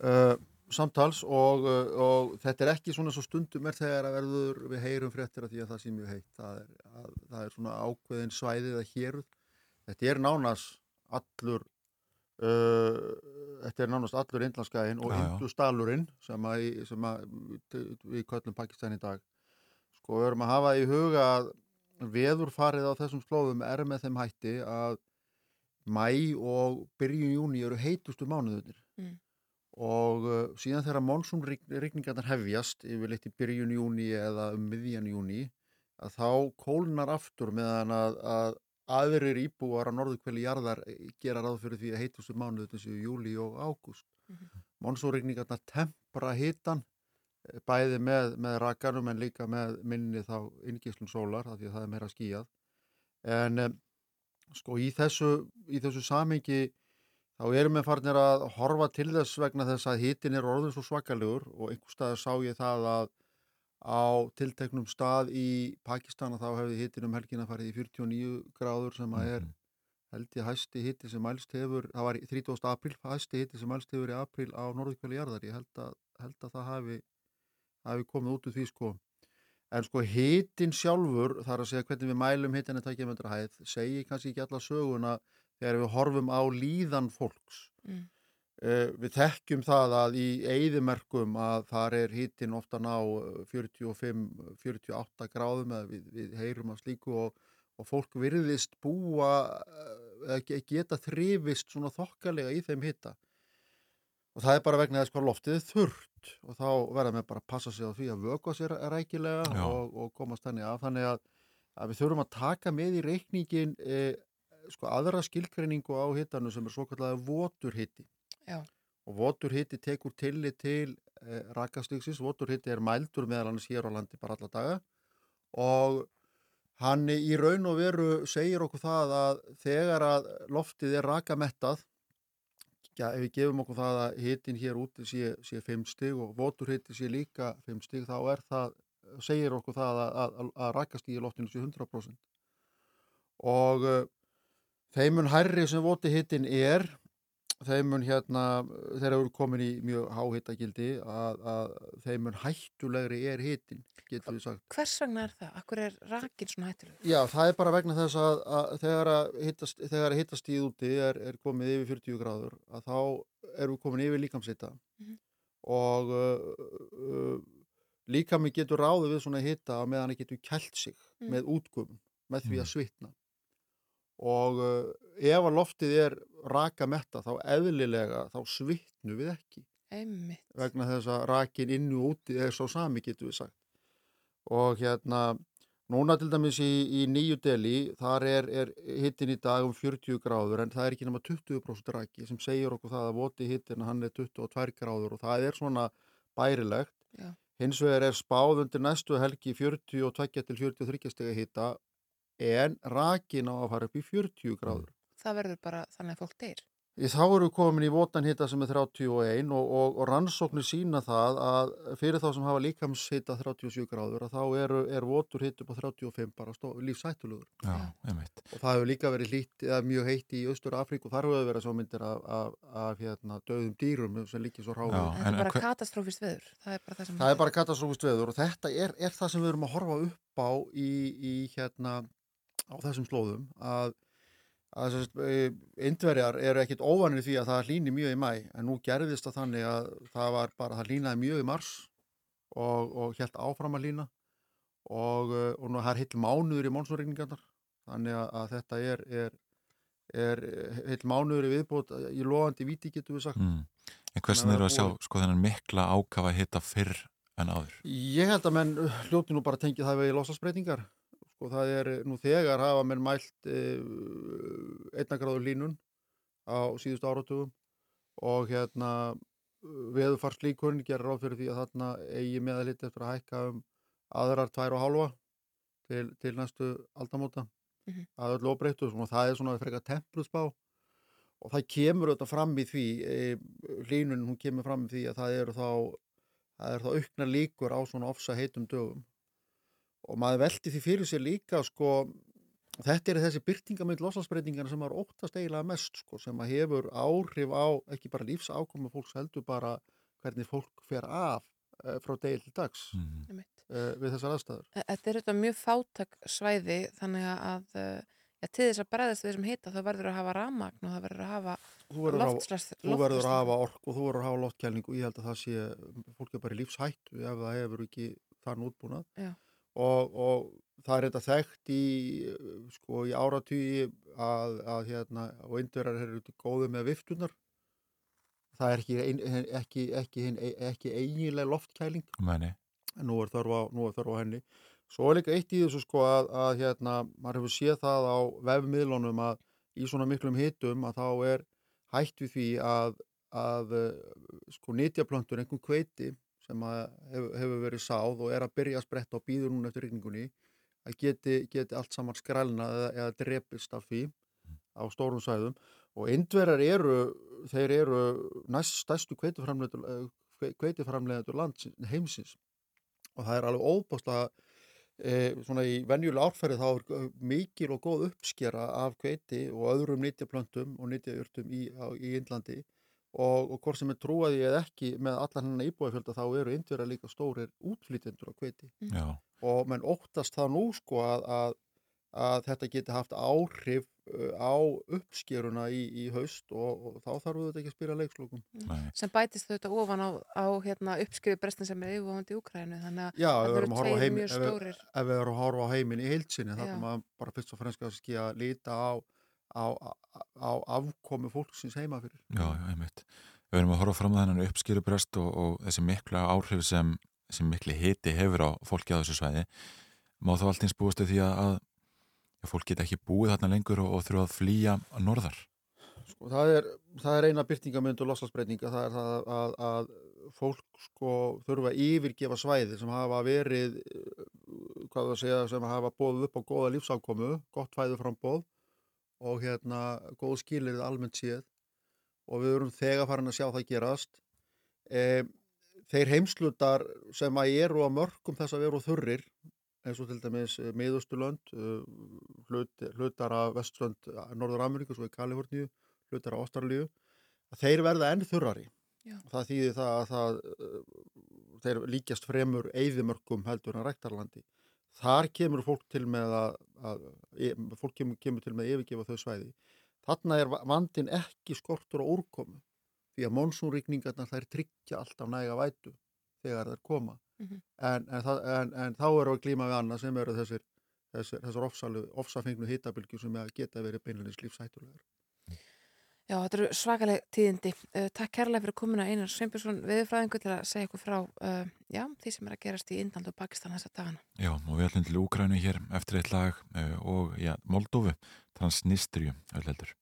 Uh, samtals og, uh, og þetta er ekki svona svo stundum er þegar að verður við heyrum fréttir af því að það sé mjög heitt. Það er, að, það er svona ákveðin svæðið að héruð. Þetta er nánast allur uh, þetta er nánast allur indlanskæðin og industalurinn sem, að, sem að, við köllum Pakistan í dag. Sko við verum að hafa í huga að veðurfarið á þessum slóðum er með þeim hætti að mæ og byrjun júni eru heitustu mánuðunir mm og uh, síðan þegar monsumrykningarnar hefjast yfirleitt í byrjun júni eða um miðjan júni að þá kólnar aftur meðan að, að aðrir íbúar á norðukveli jarðar eh, gera ráð fyrir því að heitustu mánuðu þessu júli og ágúst. Mm -hmm. Monsumrykningarnar tempra hitan eh, bæði með, með rakanum en líka með minni þá inngíslum sólar því að það er meira skíjað. En sko í þessu, í þessu samengi þá erum við farnir að horfa til þess vegna þess að hitin er orðin svo svakalegur og einhver stað sá ég það að á tilteknum stað í Pakistana þá hefði hitin um helgin að farið í 49 gráður sem að er mhm. held ég hæsti hiti sem mælst hefur, það var í 30. april, hæsti hiti sem mælst hefur í april á norðkvæli jarðar, ég held að, held að það hafi, hafi komið út úr því sko. En sko hitin sjálfur, þar að segja hvernig við mælum hitin að takja með þetta hæð, segi kannski ekki alla söguna þegar við horfum á líðan fólks. Mm. Uh, við þekkjum það að í eigðimerkum að þar er hittin ofta ná 45-48 eh, gráðum eða við, við heyrum að slíku og, og fólk virðist búa eða uh, geta þrifist svona þokkalega í þeim hitta. Og það er bara vegna þess hvað loftið er þurrt og þá verðum við bara að passa sig á því að vöka sér rækilega og, og komast þannig af. Þannig að, að við þurfum að taka með í reikningin eh, sko aðra skilgreiningu á hittanu sem er svo kallega voturhitti og voturhitti tekur tillit til eh, rakastygsins, voturhitti er mældur meðal annars hér á landi bara alla daga. Og hann í raun og veru segir okkur það að þegar að loftið er rakamettað ja, ef við gefum okkur það að hittin hér úti sé, sé 5 stig og voturhitti sé líka 5 stig þá er það segir okkur það að, að, að rakast í loftinu sé 100% og Þeimun hærri sem voti hittin er, þeimun hérna, þeir eru komin í mjög háhittakildi, að, að þeimun hættulegri er hittin, getur við sagt. Hvers vegna er það? Akkur er rakin svona hættuleg? Já, það er bara vegna þess að, að þegar að hittast, hittastíð úti er, er komið yfir 40 gráður, að þá eru við komin yfir líkamshitta mm -hmm. og uh, uh, líkami getur ráðið við svona hitta meðan það getur kælt sig mm. með útgöfum, með því að mhm. svitna og uh, ef að loftið er raka metta þá eðlilega þá svittnu við ekki Einmitt. vegna þess að rakin inn og úti er svo sami getur við sagt og hérna núna til dæmis í, í nýju deli þar er, er hittin í dag um 40 gráður en það er ekki náma 20% raki sem segir okkur það að voti hittin hann er 22 gráður og það er svona bærilegt Já. hins vegar er spáð undir næstu helgi 42 til 43 steg að hitta en rakin á að fara upp í 40 gráður. Það verður bara þannig að fólk deyr? Í þá eru komin í votanhitta sem er 31 og, og, og rannsóknir sína það að fyrir þá sem hafa líkamshitta 37 gráður að þá er, er voturhitt upp á 35 bara lífsættulugur. Já, einmitt. Og það hefur líka verið lít, mjög heitt í Östur Afríku og þar hefur verið svo myndir af, af, af hérna, döðum dýrum sem líkir svo ráður. Það er bara katastrófist veður. Það er bara, það er bara katastrófist veður og þetta er, er það sem við erum að horfa upp á í, í hérna á þessum slóðum að, að indverjar e, eru ekkit óvanir því að það hlýni mjög í mæ en nú gerðist það þannig að það var bara, það hlýnaði mjög í mars og, og helt áfram að hlýna. Og, uh, og nú er heill mánuður í mónsúrregningarnar þannig að, að þetta er, er, er heill mánuður í viðbót í loðandi viti getur við sagt. Mm. En hversin eru að sjá sko þennan mikla ákafa hitta fyrr en áður? Ég held að menn hljóti nú bara að tengja það við losasbreytingar sko það er nú þegar hafa menn mælt eh, einnagráður línun á síðustu áratugum og hérna veðufarslíkurinn gerir ráð fyrir því að þarna eigi meðalitt eftir að hækka um aðrar tvær og hálfa til, til næstu aldamóta mm -hmm. að öllu óbreyttu. Og það er svona frekar templusbá og það kemur auðvitað fram í því e, hlínun hún kemur fram í því að það eru þá það er þá aukna líkur á svona ofsa heitum dögum og maður veldi því fyrir sér líka sko Þetta er þessi byrtingamind losasbreytingar sem er óttast eiginlega mest sko, sem að hefur áhrif á ekki bara lífsákomu fólks heldur bara hvernig fólk fer af uh, frá degil til dags mm -hmm. uh, við þessar aðstæður. Þetta er þetta mjög fátak svæði þannig að uh, ja, til þess að bregðast við þessum hita þá verður að hafa ramagn og það verður að hafa loftslast. Þú verður að hafa ork og þú verður að hafa loftkjælning og ég held að það sé fólk er bara í lífshættu ef það hefur ekki þann útbúnað. Já og, og það er þetta þekkt í, sko, í áratýji að, að hérna, og indverðar eru góðu með viftunar það er ekki, ein, ekki, ekki, ekki eiginlega loftkæling. Meni. en nú er þörf á, á henni. Svo er líka eitt í þessu sko að, að hérna, maður hefur séð það á vefmiðlunum að í svona miklum hitum að þá er hætt við því að, að sko nýtjaplöntur, einhvern kveiti sem hefur, hefur verið sáð og er að byrja að spretta og býður núna eftir ykningunni að geti, geti allt saman skrælnað eða, eða drepist af því á stórum sæðum og indverjar eru, þeir eru næst stærstu kveitiframlegaður land heimsins. Og það er alveg að e, svona í venjuleg árferði þá er mikil og góð uppskjara af kveiti og öðrum nýttjaplöntum og nýttjajurtum í, í Índlandi og, og hvort sem er trúaði eða ekki með allan hennar íbúið þá eru indverða líka stórir útflýtendur á kveiti mm. og menn óttast það nú sko að, að, að þetta geti haft áhrif á uppskjeruna í, í haust og, og þá þarf þetta ekki að spila leikslokum mm. sem bætist þetta ofan á, á hérna, uppskrifu brestin sem er yfirvofandi í Ukrænu þannig að Já, það verður tveir mjög stórir. ef, ef við erum að horfa á heimin í heilsinni þá er maður bara fyrst og fremst að líta á á, á afkomi fólksins heima fyrir. Já, já, einmitt. Við verðum að horfa fram að þennan uppskýrubrest og, og þessi mikla áhrif sem, sem mikli hiti hefur á fólki á þessu svæði. Má þá alltins búist því að, að fólk geta ekki búið þarna lengur og, og þurfa að flýja að norðar? Sko, það, er, það er eina byrtingamöndu og loslasbreytinga. Það er það að, að fólk sko þurfa að yfirgefa svæði sem hafa verið, hvað það segja, sem hafa bóðið upp á góða lífsákomu, gott fæðu frambóð og hérna góð skilirðið almennt séð og við erum þegar farin að sjá það gerast. E, þeir heimslutar sem að eru á mörgum þess að veru þurrir eins og til dæmis e, miðustulönd e, hlut, hlutar af vestlönd e, Norður Ameríku, svo í Kaliforníu hlutar af Ástralíu þeir verða enn þurrari. Já. það þýðir það að það, þeir líkjast fremur eigðimörgum heldur en rektarlandi þar kemur fólk til með að, að e, fólk kemur, kemur til með að yfirgefa þau svæði. Þarna er vandin ekki skortur og úrkomu því að mónsúnrykningarna þær tryggja alltaf næga vætu þegar þær koma. Mm -hmm. en, en, en, en þá eru að glíma við annað sem eru þessir, þessir, þessar ofsafengnu hittabilgjur sem geta verið beinleins lífsættulegar Já, þetta eru svakaleg tíðindi. Uh, takk kærlega fyrir komuna Einar Sveinbjörnsson viðfræðingu til að segja ykkur frá uh, já, því sem er að gerast í Indland og Pakistan þessa dagana. Já, og við ætlum til Úkrænu hér eftir eitt lag uh, og já, Moldófu, Transnistriu, öll heldur.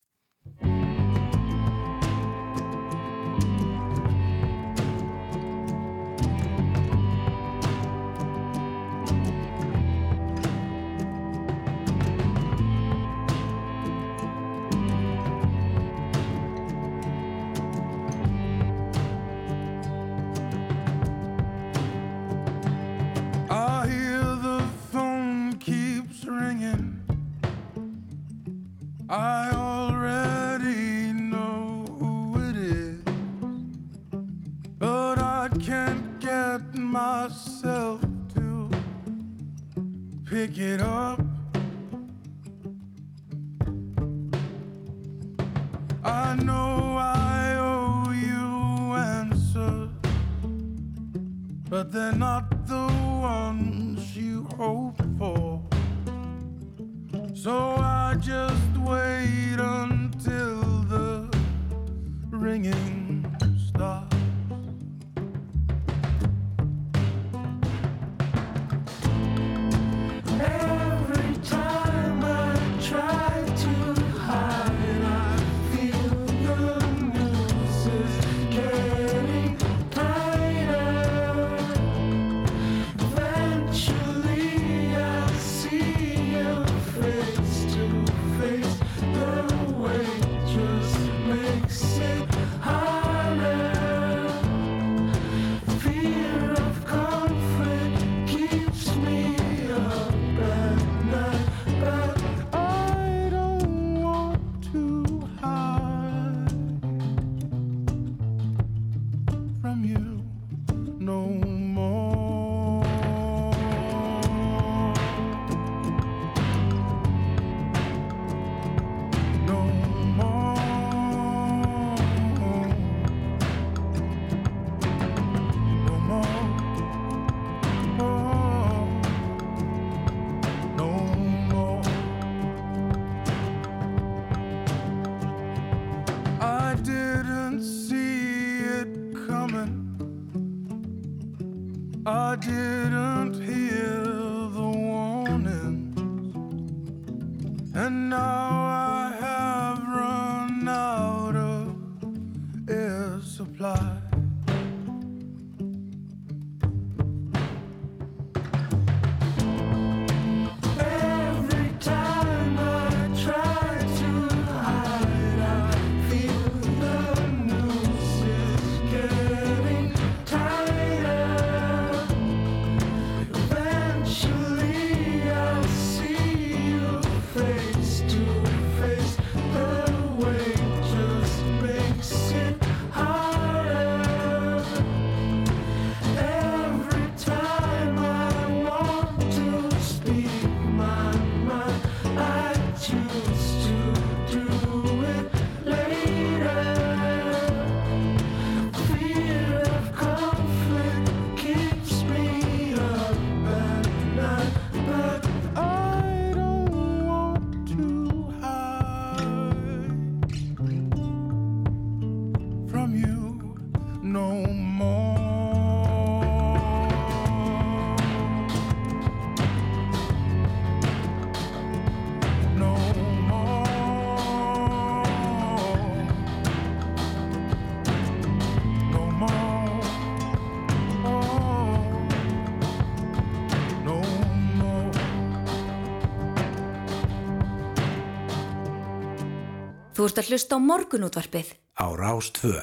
Þú ert að hlusta á morgunútvarpið. á Rástvö.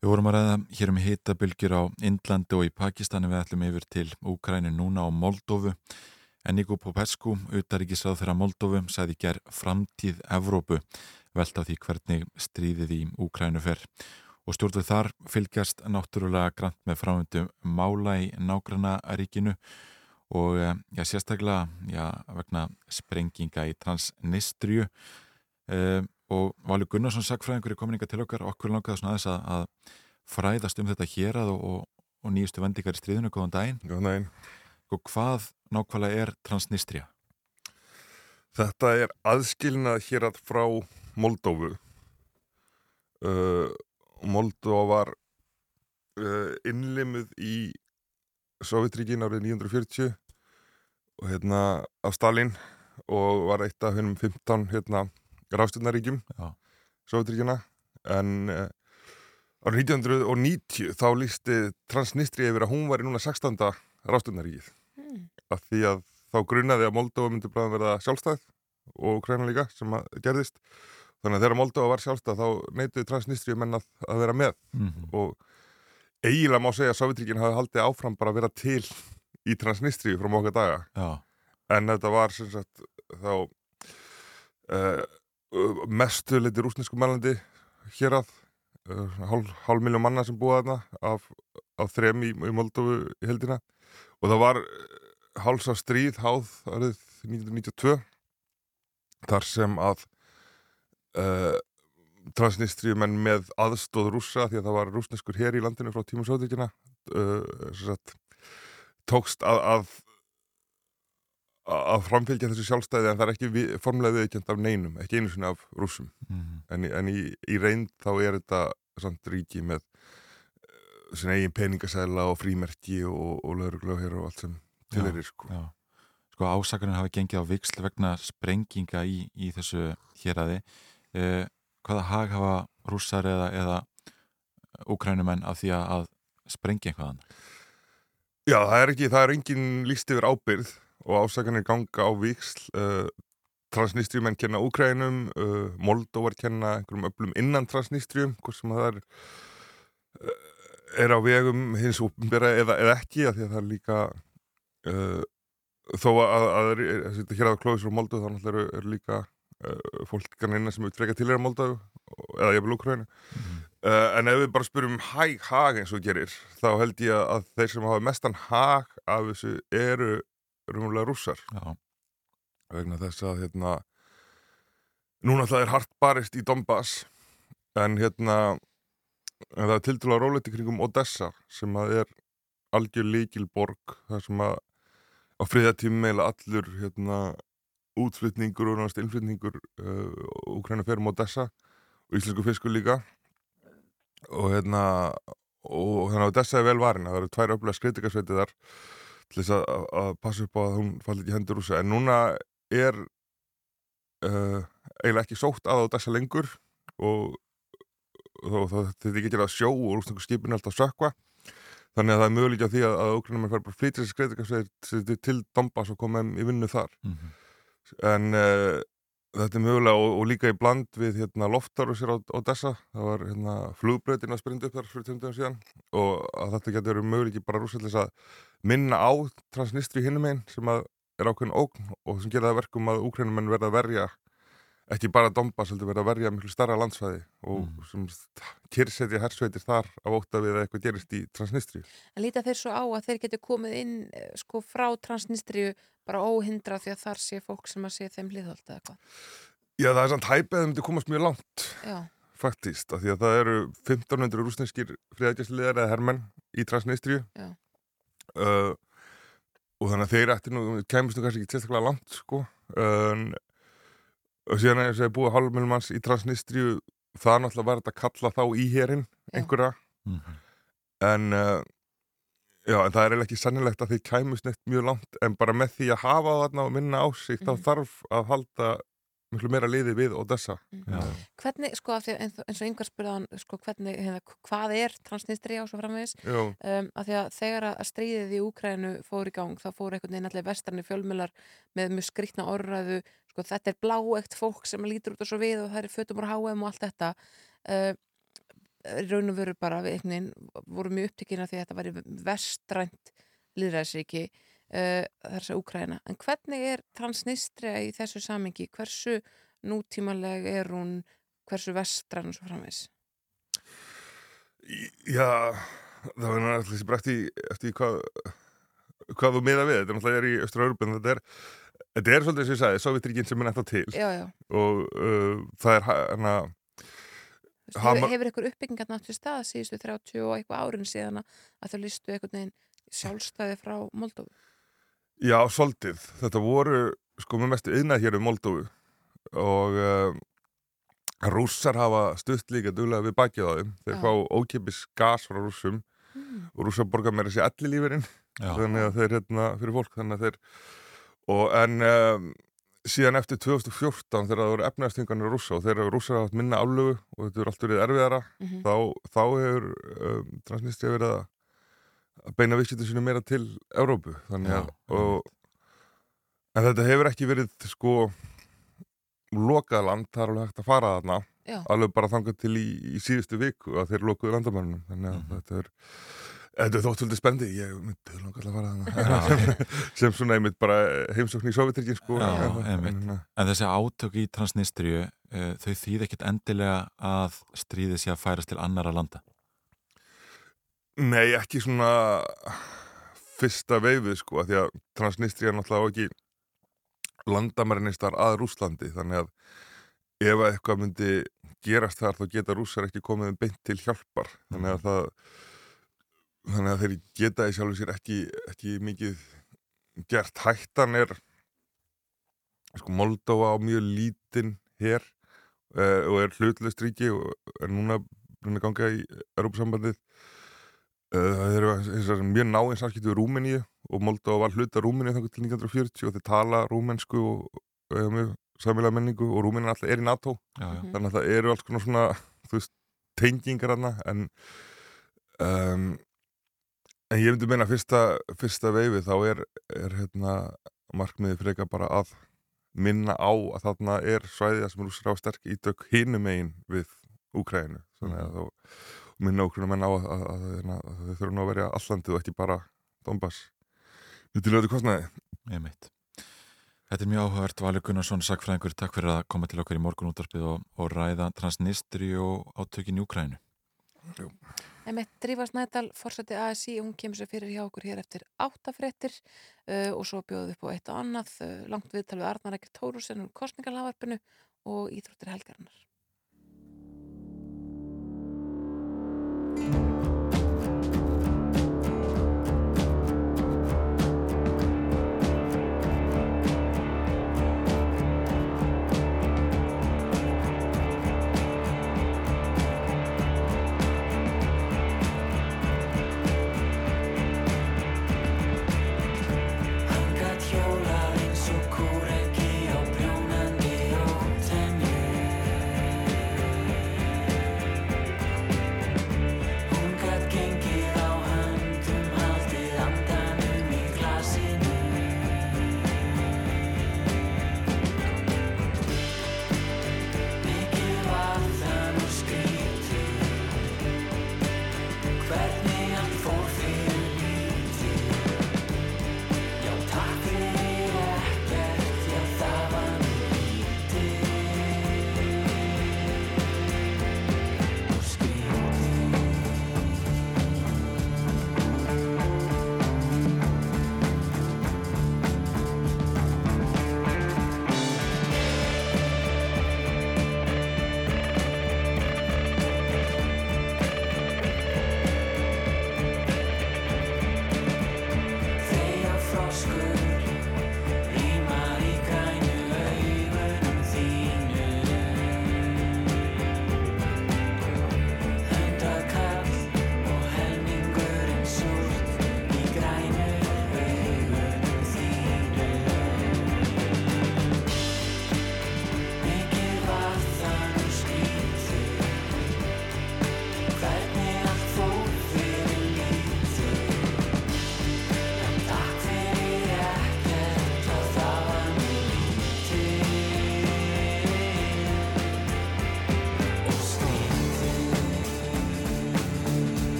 Við vorum að ræða hér um hitabilgjur á Indlandi og í Pakistani við ætlum yfir til Úkræni núna á Moldófu. En Nico Popescu, utaríkisráð þeirra Moldófu, sagði ger framtíð Evrópu velta því hvernig stríðið í Úkrænu fer. Og stjórnvöld þar fylgjast náttúrulega grant með framöndu mála í nágranna ríkinu og eh, já, sérstaklega já, vegna sprenginga í Transnistriu uh, og Valur Gunnarsson sagfræðingur í kominninga til okkar okkur langaði svona aðeins að, að fræðast um þetta hér að og, og, og nýjustu vendingar í stríðinu, góðan daginn Góðan daginn. og hvað nákvæmlega er Transnistria? Þetta er aðskilnað hér að frá Moldófu. Uh, Moldófa var uh, innlimuð í Sovjetríkin árið 1940 og hérna af Stalin og var eitt af hennum 15 hérna rástjórnaríkjum Já. Sovjetríkina en uh, árið 1990 þá lísti Transnistria yfir að hún var í núna 16. rástjórnaríkið af því að þá grunnaði að Moldófa myndi bara verða sjálfstæð og Ukraina líka sem að gerðist þannig að þegar Moldófa var sjálfstæð þá neituði Transnistria menn að, að vera með Mm -hmm. og eiginlega má segja að Sovjetríkin hafi haldið áfram bara að vera til í Transnistria frá móka daga Já, en þetta var sem sagt þá uh, mestu liti rúsnesku mælandi hér að uh, hálf, hálf miljón manna sem búa þarna af, af þrem í, í Moldófu í heldina og það var hálsa stríð háð árið 1992 þar sem að uh, transnistriumenn með aðstóð rússa því að það var rúsneskur hér í landinu frá tíma sóðvíkina uh, tókst að, að að framfylgja þessu sjálfstæði en það er ekki við, formulega viðkjönd af neinum, ekki einu sinni af rússum Mhm. en, í- en í, í reynd þá er þetta samt ríki með uh, sinna eigin peningasæla og frímerki og, og lögreglög og allt sem til er sko. Já. Sko ásakarinn hafi gengið á viksl vegna sprenginga í, í þessu héræði. Eh, hvaða hag hafa rússar eða, eða úkrænumenn af því að, að sprengja einhvaðan? Já, það er ekki, það er engin líst yfir ábyrð og ásakanir ganga á viksl uh, transnistriumenn kenna Úkrænum uh, Moldóvar kenna einhverjum öflum innan transnistrium hvort sem það er uh, er á vegum hins úpenbera eða, eða ekki af því að það er líka uh, þó að, að, að, að þetta hér að klóðis frá Moldóð þá náttúrulega eru, eru líka fólk kannan innan sem freka til er á Moldóð eða jafnvel Úkrænu Uh, en ef við bara spurum hæg hag eins og gerir, þá held ég að þeir sem hafa mestan hag af þessu eru rúmulega rússar. Já. vegna þess að hérna núna það er hart barist í Donbass en hérna en það er tildulega rólegt í kringum Odessa sem að er algjör líkil borg þar sem að á friðatími meila allur hérna útflutningur og náttúrulega innflutningur uh, Úkræna fer um Odessa og íslensku fiskur líka. Og hérna og að Odessa er vel varin. Það eru tvær öflega skritingarsveitið þar til þess að, að passa upp á að hún falli ekki hendur rúsa en núna er uh, eiginlega ekki sótt að Odessa lengur og þetta er ekki að sjó og rústingu skipin er alltaf sökva þannig að það er möguleik á því að, að Ukraina fær bara flýtir þessi skritingarsveit til Donbass og koma í vinnu þar. Mhm. en uh, þetta er mögulega og, og líka í bland við hérna, loftarusir á, á Dessa það var hérna, flugbreytin að sprinda upp þar fyrir tjóndum síðan og að þetta getur verið möguleiki bara rúsætlis að minna á transnistri hinnum einn sem að er ákveðin ógn og sem gera það verkum að úkrænumenn verða að verja ekki bara Donbass, heldur verða að verja miklu starra landsfæði og Mm. sem kyrsetja hersveitir þar af óta við að eitthvað gerist í transnistri En líta þeir svo á að þeir geti komið inn eh, sko frá transnistriu bara óhindra því að þar sé fólk sem að sé þeim hlýðhald eða hvað. Já, það er samt hæpið að það myndi komast mjög langt Já, faktist, af því að það eru 1500 rúsneskir friðætjastliðar eða hermenn í Transnistriu Já. uh, og þannig að þeir ætti nú, kemist nú kannski ekki tilstaklega langt sko um, og síðan er þess að búið hálfmjölum manns í Transnistriu það náttúrulega var þetta að kalla þá í hérinn einhverja Mhm. en uh, já, en það er eiginlega ekki sannilegt að þeir kæmust neitt mjög langt en bara með því að hafa þarna og minna á sig þá Mhm. þarf að halda miklu meira liði við Odessa Já. hvernig, sko, af því að eins og- og yngvar spurðan, sko, hvernig, hérna, hvað er transnistri og svo framvegis, um, af því að þegar að stríðið í Úkrænu fór í gang, þá fór einhvern veginn allir vestrarni fjölmjölar með mjög skrýtna orðræðu, sko, þetta er bláegt fólk sem lítur út og svo við og það er fötum úr HM og allt þetta uh, raun og veru bara við einhvern veginn voru mjög upptekina því að þetta væri vestrænt líðræðsríki uh, þess að Úkræna. En hvernig er transnistria í þessu samingi? Hversu nútímaleg er hún, hversu vestræn og svo framvegs? Já, það verður náttúrulega bara eftir, eftir hvað, hvað þú miða við. Þetta er náttúrulega í Östra-Európa, en þetta er, þetta er svolítið sem ég sagði, Sovjetríkin sem er nættá til Já, já. og uh, það er hana, Hama- Hefur, hefur ykkur uppbyggingat nátt við stað síðustu 30 og eitthvað árin síðan að að þau listu einhvern veginn sjálfstæði frá Moldófu? já, svolítið. Þetta voru sko með mestu yðnað hér um Moldófu og uh, rússar hafa stutt líka duglega við bakið á þeim. Þeir fá ókipis gas frá rússum Mm. og rússar borga meira sér allir lífurinn. Þannig að þeir hérna fyrir fólk þannig að þeir og en um, síðan eftir 2014 þegar það voru efnaðstingarnir rússa og þegar rússar hafa haft minna aflögu og þetta er allt verið erfiðara Mhm. þá, þá hefur um, transnistri verið að beina viðskiptum sinu meira til Evrópu þannig að og, en þetta hefur ekki verið sko lokað land, það er alveg hægt að fara þarna Já. alveg bara þangað til í, í síðustu viku að þeir lokuðu landamærunum þannig að Mhm. þetta er Þetta er þótt svolítið spendi, ég myndi langa að fara þarna. Sem svona einmitt bara heimsókn í Sovjetryggjum sko Já, En- einmitt. en- En þessi átök í Transnistriu, uh, þau þýð ekkit endilega að stríðið sé að færast til annara landa. Nei, ekki svona fyrsta veifið sko af því að Transnistria er náttúrulega ekki landamærinistar að Rúslandi þannig að ef að eitthvað myndi gerast þar þá geta rússar ekki komið beint til hjálpar. Þannig að það þannig að þeir geta í sjálfu sér ekki, ekki mikið gert. Hættan er sko Moldova á mjög lítinn hér uh, og er hlutlust ríki og er núna að ganga í Europasambandið uh, það eru þessar mjög náinn samskipti við Rúmeníu og Moldova var hluta Rúmeníu þannig til 1940 og þeir tala rúmensku og, hefur mjög samfélag menningu og Rúmeníu alltaf er í NATO. Já, já. þannig að það eru alls konar svona veist, tengingar hana en um, en ég myndi meina fyrsta, fyrsta veifi þá er, er hérna, markmiði freka bara að minna á að þarna er svæðið sem rússar á sterk ítök hinum megin við Úkrænu þá minna okkur menn á að, að, að, að, að þau þurfum að verja allandið og ekki bara Donbass. Þetta er lögðu kostnaði. Þetta er mjög áhugavert, Valur Gunnarsson, sakfræðingur, takk fyrir að koma til okkar í morgun útvarpið og, og ræða transnistri og átökin í Úkrænu. Emmett Drífa Snædal, fórsætti ASI, hún kemur sér fyrir hjá okkur hér eftir áttafréttir uh, og svo bjóðum við upp á eitt og annað, uh, langt viðtal við Arnar Ekkert Tórusen um kostningalhavarpinu og Íþróttir helgarinnar.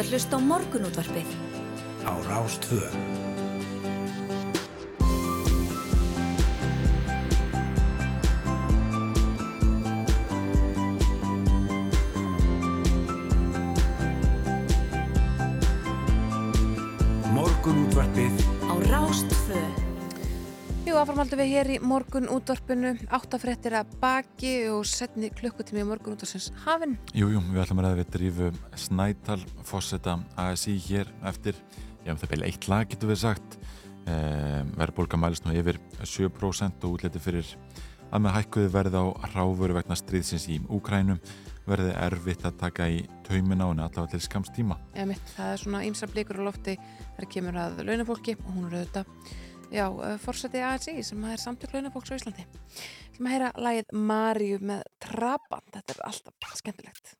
Ert að hlusta á morgunútvarpið. á Rástvö. Morgunútvarpið Á Rástfö. Jú, áframhaldu við hér í morgun útvarpinu, áttafréttir að baki og setni klukkutími í morgun útvarpsins hafinn. Jújú, við ætlum að ræða við drífu Snædal, fósetta ASI hér eftir, já, það beil eitt lag getur við sagt. Eh, Verðbólga mælist nú yfir 7% og útliti fyrir að með hækkuði verði á ráfuru vegna stríðsins í Úkrænum verði erfitt að taka í taumina henni allavega til skamstíma. Það er svona ýmsa blikur á lofti þar kemur að launafólki og hún er auðvitað, já, fórseti ASI sem er samtök launafólks á Íslandi. Sem að heyra lagið Maríu með Trabant, þetta er alltaf skemmtilegt.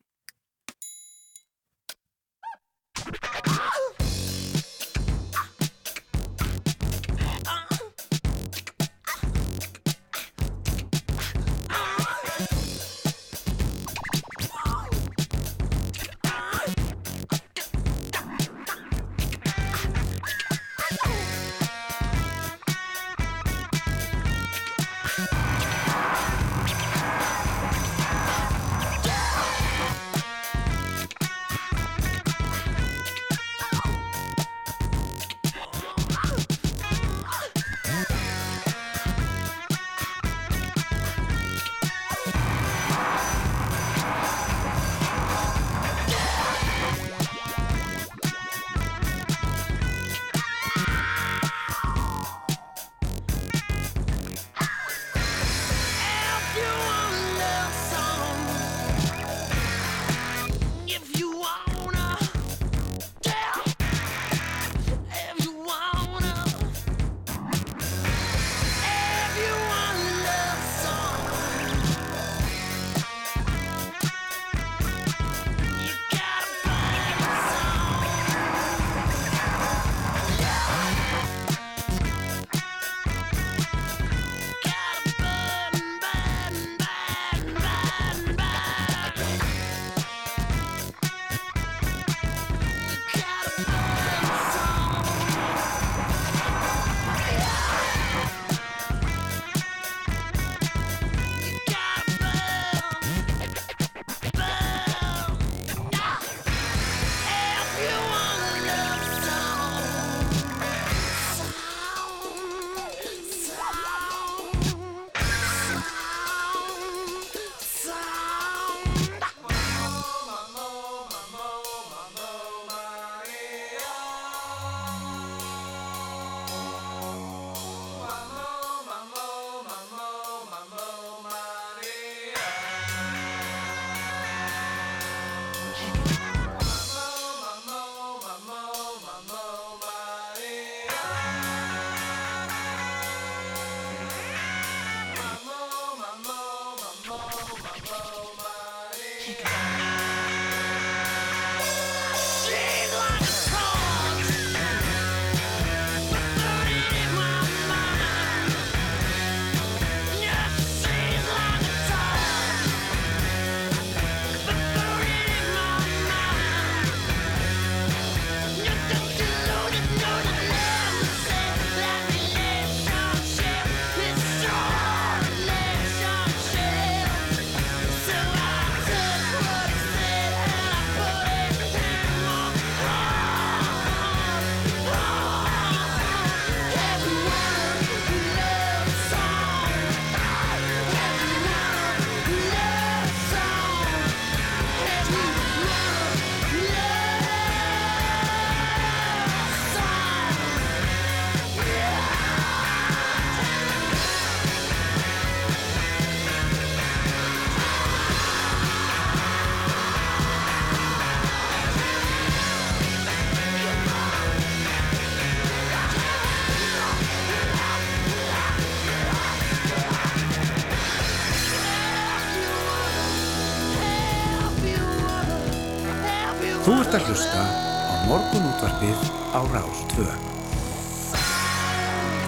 Að hlusta á morgunútvarpið á Rás 2.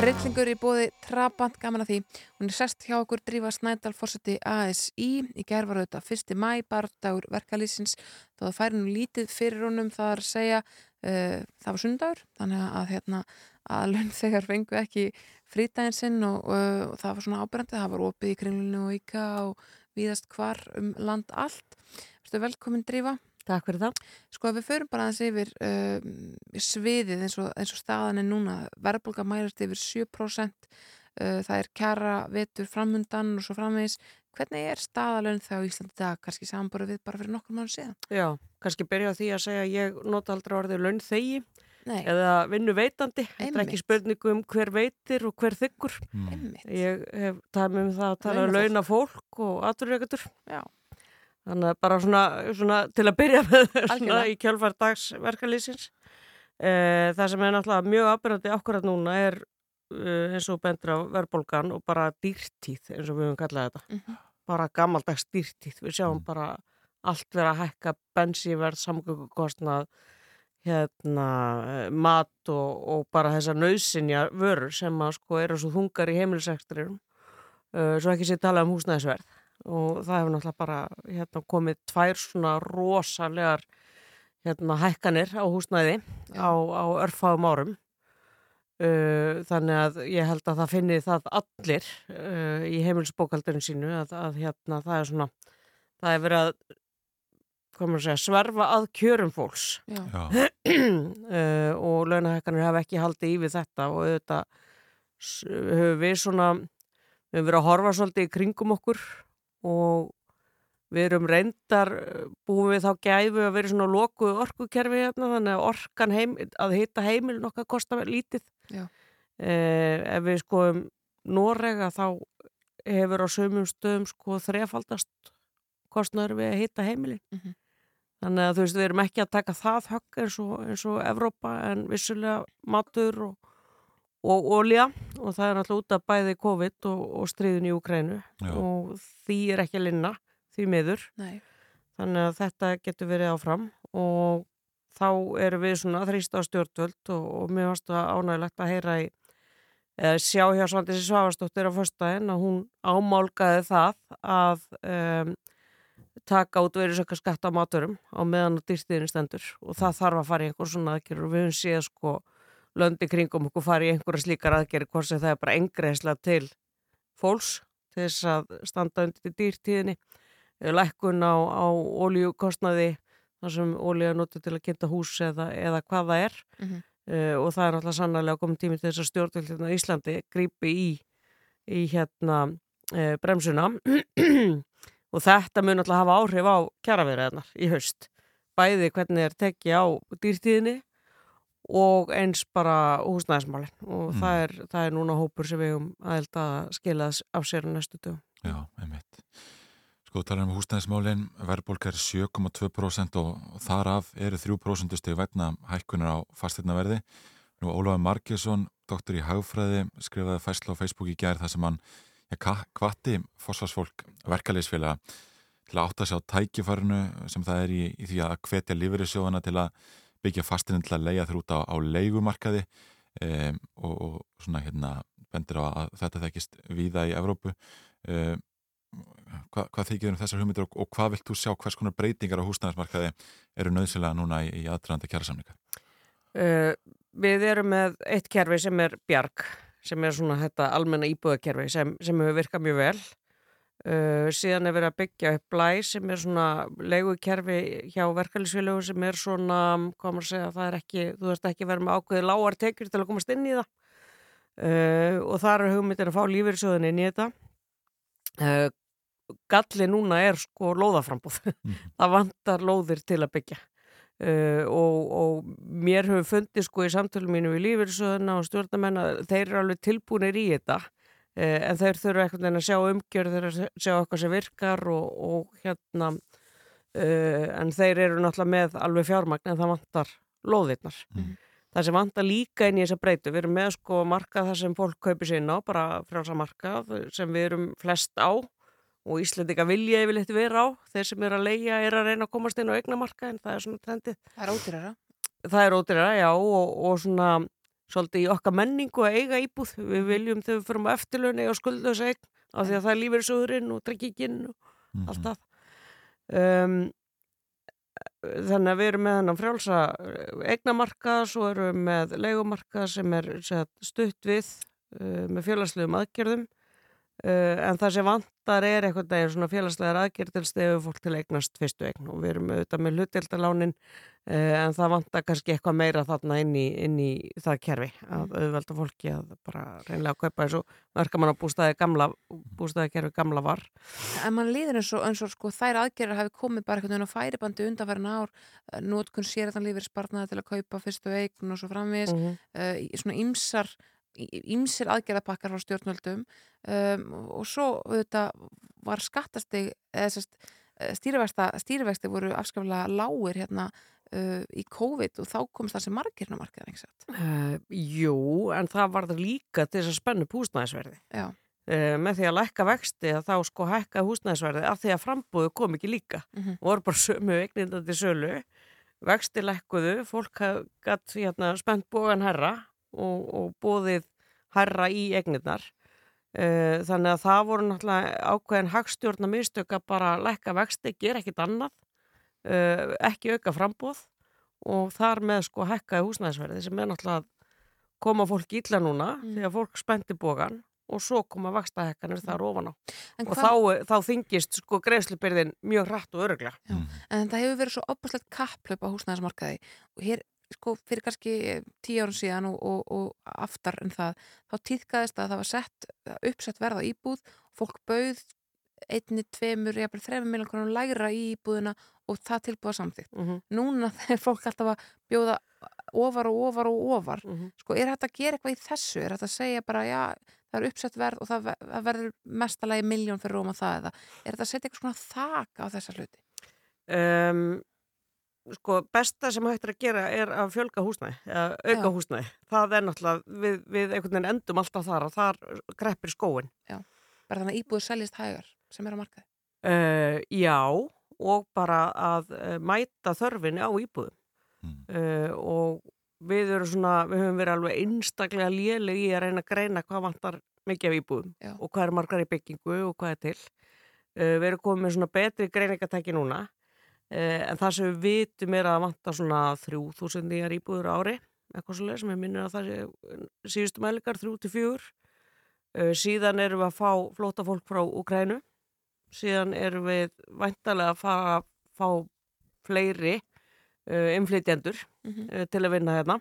Hryllingur í bóði Trabant, gaman að því. Hún er sest hjá okkur Drífa Snædal, fórseti ASI. Í gerð var þetta 1. mæ, bardagur verkalýsins. Það færi nú lítið fyrir honum að segja, uh, það var sundagur, þannig að, hérna, að laun þegar fengu ekki frítaginn sinn og, uh, og það var svona ábyrjandi. Það var opið í kringlunni og yka og víðast hvar um land allt. Verstu velkomin Drífa. Takk fyrir það. Sko að við förum bara aðeins yfir um, sviðið eins og, eins og staðan er núna. Verðbólga mælast yfir 7% uh, það er kjara vetur framundan og svo framvegis. Hvernig er staðalögn það á Íslandi í dag? Kannski samanbúru við bara fyrir nokkur mánu síðan? Já, kannski byrja á því að segja að ég nota aldrei orðið launþegi Nei, eða vinnu veitandi. Þetta er ekki spurningu um hver veitir og hver þykkur. einmitt. Ég hef talað um það að tala um launa fólk og aturreikendur. Já, Þannig að bara svona, svona til að byrja með svona í kjölfar dagsverkalýsins. Eh, það sem er náttúrulega mjög ábyrgandi akkurat núna er eh, eins og bendur á verðbólgan og bara dýrtíð eins og við höfum kallað þetta. Mhm. Bara gammaldags dýrtíð. Við sjáum bara allt vera að hækka bensíverð, samgöngukostnað, hérna, eh, mat og, og bara þessar nöðsynja vörur sem að sko eru svo þungar í heimiliseksturirum. Uh, svo ekki sér tala um húsnæðisverð og það hefur náttúrulega bara hérna, komið tvær svona rosalegar hérna, hækkanir á húsnæði á, á örfáum árum. Uh, þannig að ég held að það finni það allir uh, í heimilisbókaldurinn sínu að, að hérna, það er svona það er verið að að segja, sverfa að kjörum fólks. Uh, og launahækkanir hafa ekki haldið í við þetta og auðvitað höfum við svona við höfum verið að horfa svolítið í kringum okkur og við erum reyndar búum við þá gæfu að vera svona lokuð orkukerfi hérna þannig að orkan heim, að hitta heimil nokkað kostar lítið. Eh, ef við skoðum Norega þá hefur á sömum stöðum sko þrefaldast kostnaður við að hitta heimilin. Mhm. Þannig að þú veist, við erum ekki að taka það högg eins og, eins og Evrópa en vissulega matur og, og olja og það er alltaf út af bæði COVID og, og stríðin í Ukrænu Já. og því er ekki að linna, því miður. nei, Þannig að þetta getur verið áfram og þá erum við svona þrýst á stjórnvöld og, og mér varst það ánægilegt að heyra í eða sjá hjá Svandísi Svavastóttir á föstudaginn að hún ámálgaði það að um, taka út verið skatt á máturum á meðan á dýrstiðinu stendur og það þarf að fara í einhver svona aðgerður og við höfum séð sko löndi kringum okkur fara í einhverja slíkar aðgerður hvort sem það er bara engreisla til fólks til þess að standa undir dýrtíðinni lækkun á, á ólíukostnaði þar sem ólíu er notið til að kynnta hús eða, eða hvað það er. Mhm. uh, og það er náttúrulega sannarlega komið tími til þess að stjórnvöldina í Íslandi grípi í, í hérna uh, bremsuna. Og þetta mun náttúrulega hafa áhrif á kjaraverðarnar í haust. Bæði hvernig er tekið á dýrtíðinni og eins bara húsnæðismálin og Mm. það, er, það er núna hópur sem við um aðeild að skila af sér næstu dögum. já, einmitt. Sko, talar um húsnæðismálin, verðbólk er 7,2% og þar af eru 3% steg vegna hækkunar á fastirnaverði. Nú Ólafur Margesson, doktor í hagfræði, skrifaði fæsla á Facebook í gær þar sem hann ja, kvatti fósfarsfólk verkaliðsfélaga til að átta sig á tækifærinu sem það er í, í því að hvetja lífeyrissjóðana til að byggja fastirinn til að leia þér út á, á leigumarkaði um, og, og svona hérna bendir á að þetta þekkist víða í Evrópu. Um, hvað, hvað þykir um þessar hugmyndir og, og hvað vilt þú sjá, hvers konar breytingar á húsnæðismarkaði eru nöðsilega núna í, í aðdraðanda kjærasamninga? Uh, við erum með eitt kerfi sem er bjarg, sem er svona þetta almenna íbúðakerfi sem, sem hefur virkað mjög vel. Uh, síðan er verið að byggja upp blæ sem er svona leigukerfi hjá verkefælisfélögum sem er svona, hvað maður segja, það er ekki, þú veist ekki verið með ákveði lágar tekjur til að komast inn í það. Uh, og þar er hugmyndir að fá lífyrsjóðin inn í þetta. Uh, galli núna er sko lóðaframbúð. það vantar lóðir til að byggja. Og, og mér hefur fundið sko í samtölum mínu við lífyrsöðuna og stjórnamenn að þeir eru alveg tilbúinir í þetta en þeir þurfa eitthvað að sjá umgjörð þeir að sjá eitthvað sem virkar og, og hérna uh, en þeir eru náttúrulega með alveg fjármagn en það vantar lóðirnar. Mhm. það sem vantar líka inn í þessa breytu við erum með sko markað þar sem fólk kaupir sér inn á bara frjálsa markað sem við erum flest á og Íslandika vilja yfirleitt vera á. Þeir sem eru að leia er að reyna að komast inn á eignamarka en það er svona trendið. Það er ódýrara. Það er ódýrara, já og, og svona svolítið í okkar menningu að eiga íbúð. Við viljum við fyrir á eftirlaun eiga skuldlösa eign af því að það er lífeyrisúðurinn og trygginginn og Mhm. allt það. Um, þannig að við erum með hennan frjálsa eignamarka, svo erum við með leigumarka sem er sagt, stutt við uh, með félagslegum aðgerðum. Uh, en það sem vantar er eitthvað daginn svona félagslegar aðgerð til stefu fólk til eignast fyrstu eign. Og við erum auðvitað með hlutdeldalánin Uh, en það vantar kannski eitthvað meira þarna inn í, inn í það kerfi að auðvelda fólki að bara reynlega kaupa þessu verkamann á bústæði gamla bústæði kerfi gamla var. En mann líður eins og, eins og sko, þær aðgerðar hafi komið bara einhvern veginn á færibandi undanfærin ár, nótkun sér að þann lífið sparnaði til að kaupa fyrstu eign og svo framvís, Mhm. uh, svona ymsar ymsir aðgerðapakkar frá stjórnvöldum. Um, og svo þetta var skattasti eða stýrivexti voru afskaflega lágir hérna uh, í COVID og þá komst það sem margirna margir ekki satt. uh, Jú, en það var það líka til þess að spennu húsnæðisverði Já. uh, með því að lækka vexti að þá sko hækka húsnæðisverði af því að frambúðu kom ekki líka Mhm. og voru bara sömu eignindandi sölu vexti lækkuðu, fólk gætt hérna, spennt bógan herra og, og bóðið herra í eignirnar uh, þannig að það voru náttúrulega ákveðin hagstjórna mistök að bara lækka vexti, gera ekkit annað uh, ekki auka frambóð og þar með sko hækkaði húsnæðisverði sem er náttúrulega að koma fólk illa núna Mm. því að fólk spendi bógan og svo koma vakstahekkanir þar ofan á. En og þá, þá þingist sko greiðslubyrðin mjög hratt og öruglega En það hefur verið svo opastlegt kapplöp á húsnæðismarkaði. Og hér, sko, fyrir kannski tíu árum síðan og, og, og aftar en það, þá týðkaðist að það var sett, uppsett verða íbúð fólk bauð einni, tveimur, jafnvel þreimur miljón krónum lægra í íbúðina og það tilbúða samþýtt. Mhm. Núna þegar fólk alltaf að bjóða ofar og ofar og ofar, Mhm. sko, er þetta að gera eitthvað í þessu? Er þetta að segja bara, já, það er uppsett verð og það, ver- það verður mestalagi miljón fyrir róma það eða er þetta að setja eitthvað svona þak á þessa hluti? um, sko besta sem hægt er að gera er að fjölga húsnæði eða auka Já. húsnæði það er náttúrulega, við, við einhvern veginn endum alltaf þar og þar greppir skóin bara þannig að íbúður seljist hægar sem er á markaði. uh, já og bara að uh, mæta þörfinni á íbúðum. Uh, og við erum svona, við höfum verið alveg einstaklega léleg í að reyna að greina hvað vantar mikið af íbúðum Já. og hvað er margar í byggingu og hvað er til. Uh, við erum komið með svona betri greiningatæki núna. Uh, en það sem við vitum er að það vantar svona 3000 nýjar íbúður á ári eitthvað svo sem ég minnir að það sé síðustu mælikar 3-4 uh, síðan erum við að fá flóta fólk frá Ukrænu síðan erum við væntalega að fara að fá fleiri uh, inflytjendur Mhm. uh, til að vinna hérna.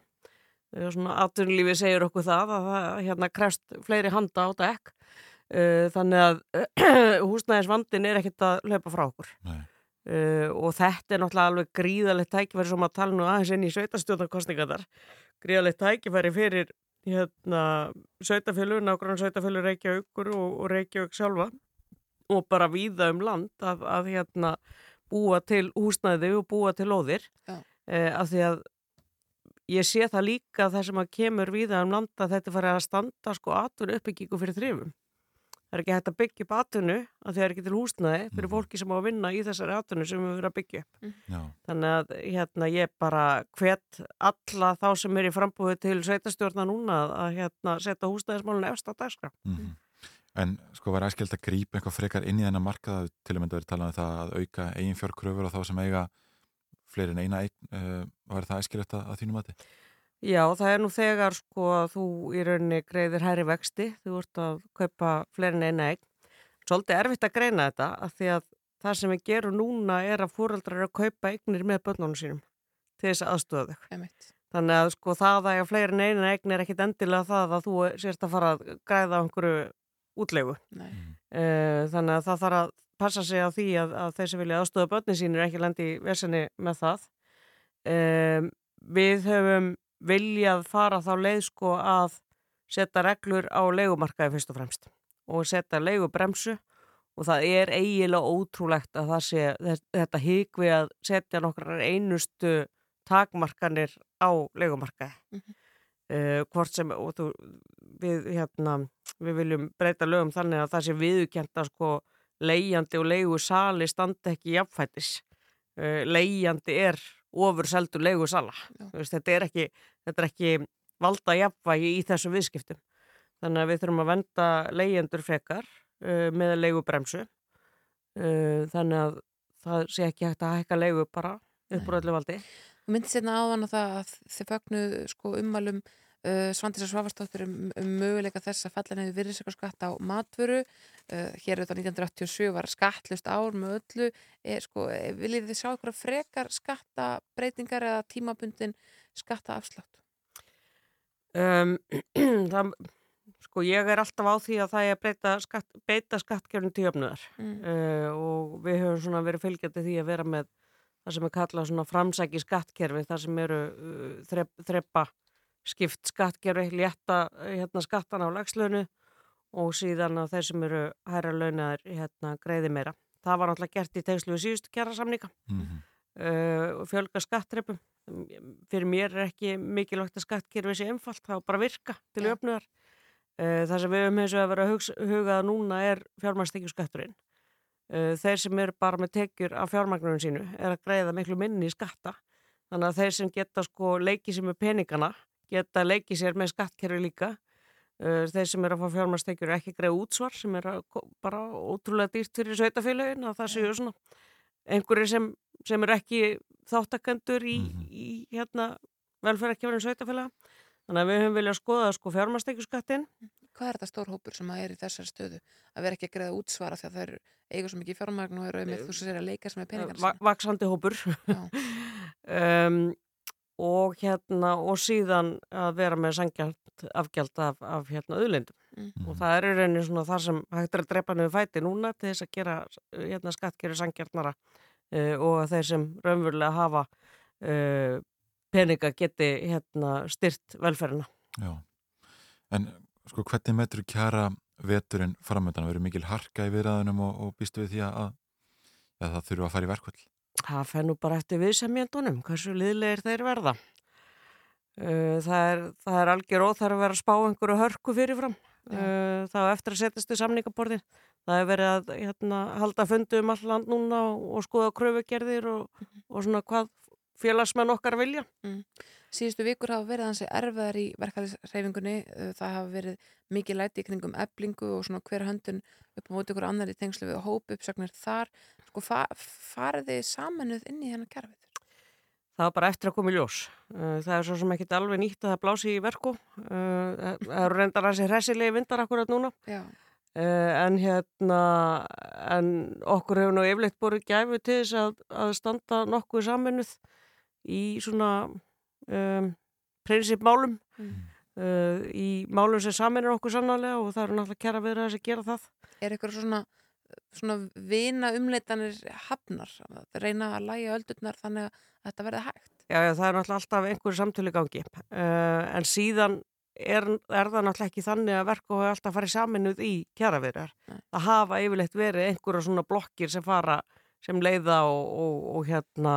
Uh, svona atvinnulífi segir okkur það að það hérna krefst fleiri handa á dekk. Uh, þannig að húsnæðisvandin er ekkert að hlaupa frá okkur. Nei. uh, og þetta er náttúrulega alveg gríðalegt tækifæri sem að tala nú aðeins inn í sveitastjórnarkostningar gríðalegt tækifæri fyrir hérna sveitafélug, nákvæmlega sveitafélug Reykjavíkur og, og Reykjavík sjálfa og bara víða um land að, að hérna búa til húsnæði og búa til óðir Já. eh, af því að ég sé það líka það sem að kemur víða um land að þetta fari að standa sko atvinnu uppbyggingu fyrir þrifum. Það er ekki hægt að byggja upp atvinnu að það er ekki til húsnæði fyrir fólki sem á að vinna í þessari atvinnu sem við verðum að byggja upp. Já. Þannig að hérna ég bara hvet alla þá sem er í frambúðu til sveitastjórna núna að, að hérna setja húsnæðismálun efst á dagskrá. Mhm. En sko var æskilegt að grípa eitthvað frekar inn í þennan markað til að mynda verið talað um það að auka eigin fjárkröfur og þá sem eiga fleiri en eina eign, uh, var það æskilegt að, að þínum mati? Já, það er nú þegar sko að þú í rauninni greiðir hæri vexti, þú ert að kaupa fleirin eina eign. Svolítið erfitt að greina þetta af því að það sem við gerum núna er að fóreldrar eru að kaupa eignir með börnunum sínum til þess að aðstöða þau. Þannig að sko það að eiga fleirin eina eign er ekkit endilega það að þú sérst að fara að græða á einhverju útlegu. Nei. Eh, Þannig að það þarf að passa sig á því að, að þeir sem vilja aðstöða börnin sínir ekki lendi í vesenni með það. Um, við höfum viljað fara þá leið sko að setja reglur á leigumarkaði fyrst og fremst og setja leigubremsu og það er eiginlega ótrúlegt að það sé þetta hík við að setja nokkrar einustu takmarkanir á leigumarkaði Mhm. uh, hvort sem og þú, við, hérna, við viljum breyta lögum þannig að það sé viðukjent að sko leigjandi og leigu sali standa ekki jafnfætis. Leigjandi er ofur seldur leigu sala veist, þetta, er ekki, þetta er ekki valda jafnvægi í þessum viðskiptum. Þannig að við þurfum að venda leigjendur frekar uh, með leigubremsu. Uh, þannig að það sé ekki hægt að hækka leigu bara upp úr öllu valdi. Þú myndi sérna áðan að það að þið fögnuð sko ummælum uh, Svandis að Svavarsdóttir um, um möguleika þess að falla nefnir virðisaukaskatt á matvöru. Uh, hér auðvitað 1987 var skattlust ár með öllu. Er, sko, eh, viljið þið sjá eitthvað frekar skattabreitingar eða tímabundin skattaafslátt? Um, það, sko ég er alltaf á því að það er að breyta skatt, beita skattkjörnum til jöfnuðar. Mm. uh, og við höfum svona verið fylgjandi því að vera með það sem er kallað svona framsæki skattkerfi, það sem eru þreppa skipt skattkerfi, létta uh, hérna, skattan á lagslönu og síðan að þeir sem eru hæra launaðir hérna, greiði meira. Það var náttúrulega gert í tegslu við síðustu kjara samninga Mhm. uh, og fjölga skattreipum. Fyrir mér er ekki mikilvægt að skattkerfi sé einfalt, það var bara virka til Já. öfnuðar. Uh, það sem við höfum eins og að vera hugað núna er fjármæstekjuskatturinn. Uh, þeir sem eru bara með tekjur af fjármagnunum sínu er að greiða miklu minni í skatta. Þannig að þeir sem geta sko leikið sér með peningana geta leikið sér með skattkerfi líka. Uh, þeir sem eru að fá fjármæstekjur er ekki greiða útsvar sem er bara ótrúlega dýrt fyrir sveitafélagin að það séu svona. Einhverjir sem, sem eru ekki þáttakendur í, í hérna velferðarkjöfurinn sveitafélaga. Þannig að við höfum viljað skoða sko fjármæstekjuskattin Hvað er þetta stór hópur sem að er í þessari stöðu? Að vera ekki að greiða útsvara því að það eru eiga svo mikið fjármagn og eru með þú sem sér að leika sem er peningar va vaksandi hópur. Um, og hérna og síðan að vera með sangjald afgjald af, af hérna auðlindum Mm. og það er rauninni svona það sem hægt er að drepa niður fæti núna til þess að gera hérna skattkjöru sangjaldnara uh, og að þeir sem raunverulega hafa uh, peninga geti hérna styrt velferðina Já, en sko hvernig metur kjara veturinn framöndan? Verður mikil harka í viðræðunum og, og býstu við því að, að það þurfa að fara í verkvöld? Það fer nú bara eftir viðsemjandunum, hversu liðlegir þeir verða. Það, er, það er algjör óþar að vera að spá einhverju hörku fyrirfram. Uh, það er eftir að setjast í samningaborðin. Það er verið að hérna, halda fundi um all land núna og, og skoða kröfugerðir og, og svona hvað félagsmenn okkar vilja. Mm. Síðustu vikur hafa verið hansi erfiðar í verkefæðisreifingunni. Það hafa verið mikið læti í kringum eblingu og svona hver höndun upp á móti ykkur annar í tengslu við hóp uppsagnir þar. Sko fa farið þið samanuð inn í hennar kerfið? Það var bara eftir að koma í ljós. Uh, það er svo sem ekki alveg nýtt að það blási í verku. Uh, það eru reyndar að sé hressilegi vindar akkurat núna. Já. En hérna en okkur hefur nú yfirleitt borið gæfu til þess að, að standa nokkuð saminuð í svona um, prinsipmálum Mm. uh, í málum sem saminir okkur sannarlega og það eru náttúrulega kæra viðra þess að gera það Er eitthvað svona, svona vina umleitanir hafnar? Að reyna að læja öldurnar þannig að þetta verði hægt? Já, já, það er náttúrulega alltaf einhverju samtölu gangi uh, en síðan er, er það náttúrulega ekki þannig að verku hafa alltaf farið saminuð í kjaraviðrar. Það hafa yfirleitt verið einhverja svona blokkir sem fara sem leiða og, og, og hérna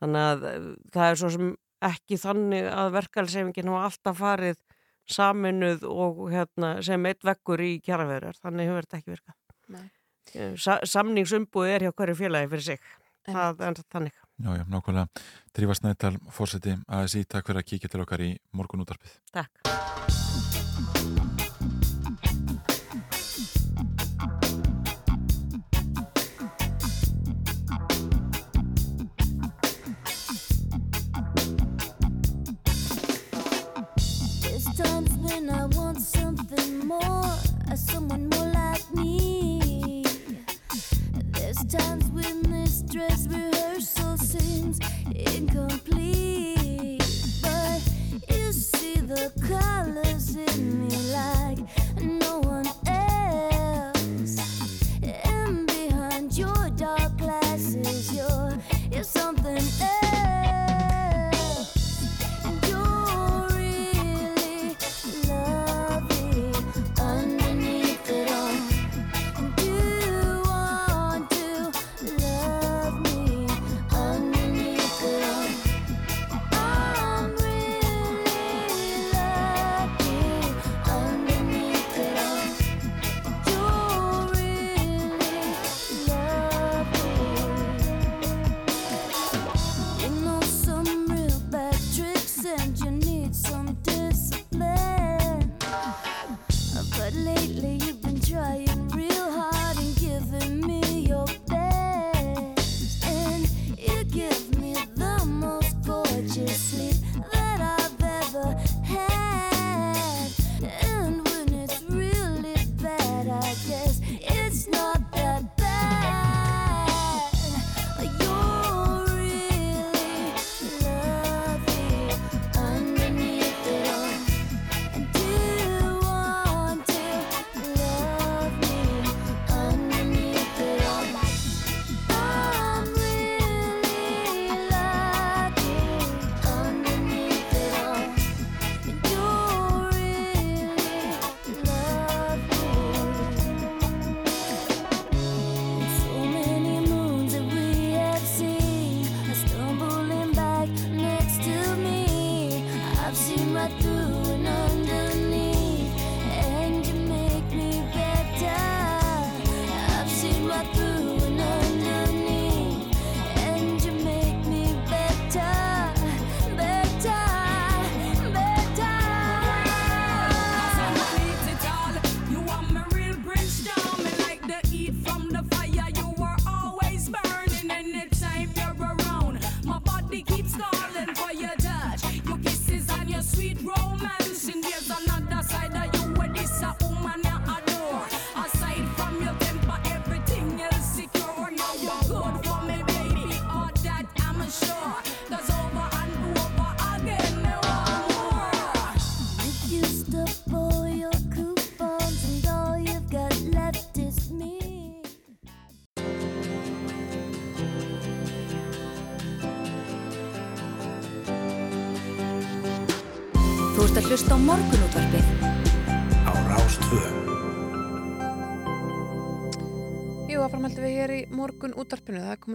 þannig að eh, það er svo sem ekki þannig að verkalsefingin hafa alltaf farið saminuð og hérna sem eitt vekkur í kjaraviðrar. Þannig hefur þetta ekki virkað. Nei. Sa samningsumbúið er hjá hverju félagi fyrir sig. Það er þannig. Já, já, nákvæmlega. Drífa Snædal, fórseti ASI, takk fyrir að kíkja til okkar í morgunútarpið. Takk. Times when this dress rehearsal seems incomplete. But you see the colors in me like no one else. And behind your dark glasses, you're, you're something else.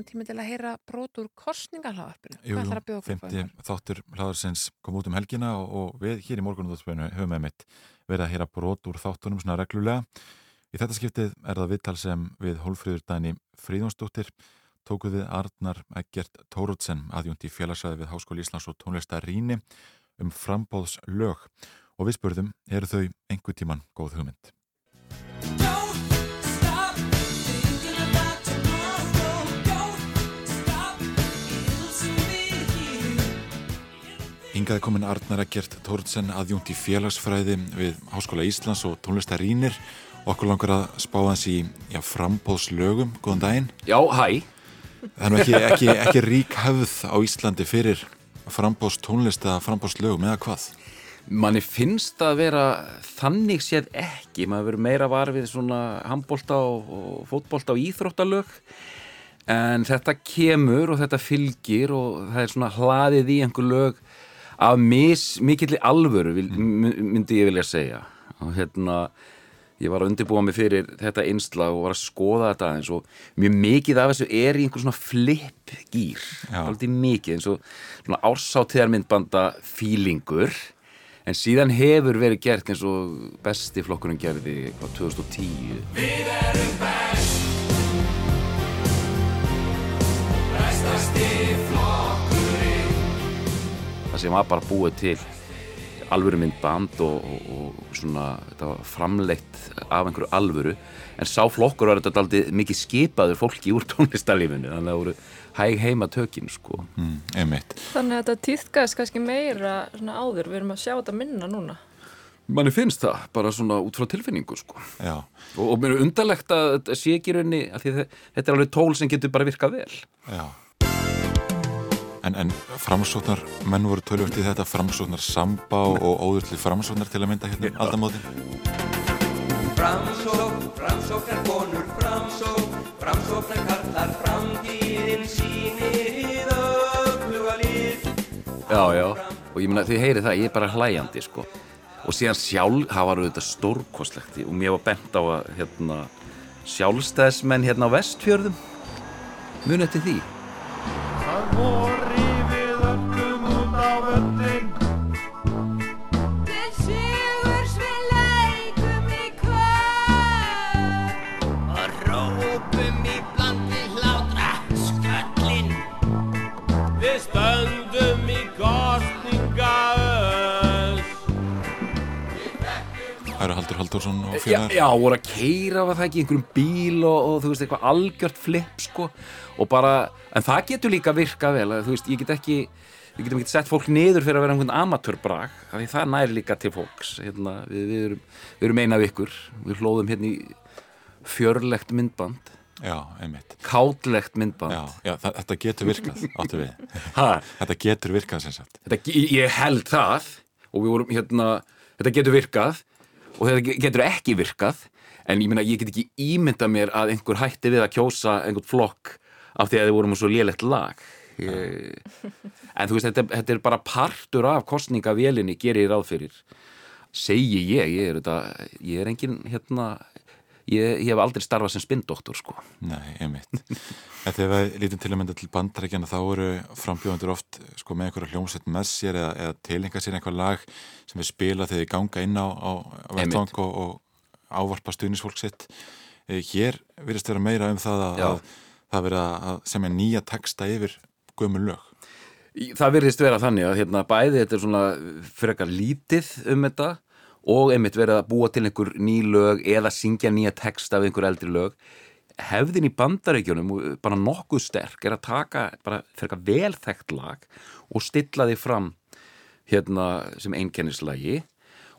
Komið tími til að heyra brot úr kostningahlaðarpinu. Jú, jú, ætlar að bjóða okkur upp á 50 hérna? þáttur hlaðarsins kom út um helgina og, og við hér í morgunúðarspöðinu höfum við mitt verið að heyra brot úr þáttunum svona reglulega. Í þetta skiptið er það viðtal sem við Hólfríður Dæni Fríðjónsdóttir tókuð við Arnar Eggert Tórótsen aðjúnt í félagsræði við Háskóli Íslands og tónlistaríni um frambóðs lög og við spurðum, eru þau einhver tíman góð hugmynd? Hingaði komin Arnar Eggert Tórótsen aðjúnt í félagsfræði við Háskóla Íslands og tónlistarínir okkur langar að spá hans í já, frambóðslögum, góðan daginn. Já, hæ. Er nú ekki, ekki, ekki rík hefð á Íslandi fyrir frambóðs tónlist eða frambóðslögum eða hvað? Manni finnst að vera þannig séð ekki, maður verður meira var við svona handbólta og, og fótbólta og íþróttalög. En þetta kemur og þetta fylgir og það er svona hlaðið í einhver lög af mis, mikilli alvöru vil, myndi ég vilja segja. Og hérna ég var að undirbúa mig fyrir þetta einslag og var að skoða þetta eins og mjög mikið af þessu er í einhver svona flip gýr, aldrei mikið eins og svona ársáttíðarmyndbanda fílingur en síðan hefur verið gert eins og besti flokkurinn gerði hvað 2010 Við erum best. Bestasti flokkurinn það sem var bara búið til alvöru myndband og, og, og svona þetta var framleitt af einhverju alvöru. En sá flokkur var þetta aldrei mikið skipaður fólki úr tónlistarlífinu þannig að það voru hæg heima tökin sko. Mm, einmitt. Þannig að þetta týðkast kannski meira svona áður, við erum að sjá þetta minna núna. manni finnst það bara svona út frá tilfinningu sko. Já. og, og mér er undarlegt að þetta sé ekki því að þetta er alveg tól sem getur bara virkað vel. Já En, en framsóknar menn voru tölvöld í þetta framsóknar samba og óður til framsóknar til að mynda hérna um aldamótin. Framsókn, framsóknar konur, framsókn, framsóknar kallar, framtíðin sýnir öfluga lið. Já, já, og ég meina þið heyrið það, ég er bara hlæjandi sko. Og síðan sjálf, það var auðvitað stórkostlegt og mér var bent á að hérna, sjálfstæðismenn hérna á vestfjörðum muni eftir því Haldur Haldursson og Já, félagar? já, voru að keira var það ekki einhverjum bíl og, og þú veist, eitthvað algjört flip sko. Og bara, en það getur líka virkað vel, að, þú veist, ég get ekki við getum ekki sett fólk niður fyrir að vera einhvern amatörbrag, því það næri líka til fólks hérna, við, við, erum, við erum eina af ykkur, við hlóðum hérna í fjörlegt myndband. Já, einmitt. Kátlegt myndband. Já, já þetta getur virkað, áttu við. Ha? Þetta getur virkað sem sagt. Þetta, ég held það. Og við vorum hérna, þetta getur virkað og þetta ge- getur ekki virkað en ég meina ég get ekki ímynda mér að einhver hætti við að kjósa einhvern flokk af því að þið vorum svo lélegt lag. Ég, en þú veist þetta, þetta er bara partur af kostningavélinni gerir ráð fyrir. Segi ég, ég er, þetta, ég er engin hérna ég, ég hef aldrei starfað sem spindoktor sko. Nei, einmitt. En þegar við lítum til að mynda til bandarækjana þá eru frambjóðandur oft sko, með einhverja hljómsveit með sér eða, eða tilenga sér einhver lag sem við spila þegar við ganga inn á, á vettvang og, og ávarpa stuðnisfólk sitt. Eh, Hér virðist vera meira um það að, að það verið að semja nýja texta yfir gömul lög. Það virðist vera þannig að hérna, bæði þetta er svona frekar lítið um þetta og einmitt verið að búa til einhver ný lög eða syngja nýja text af einhver eldri lög. Hefðin í bandaríkjunum bara nokkuð sterk er að taka bara frekar velþekkt lag og stilla því fram hérna sem einkennislagi.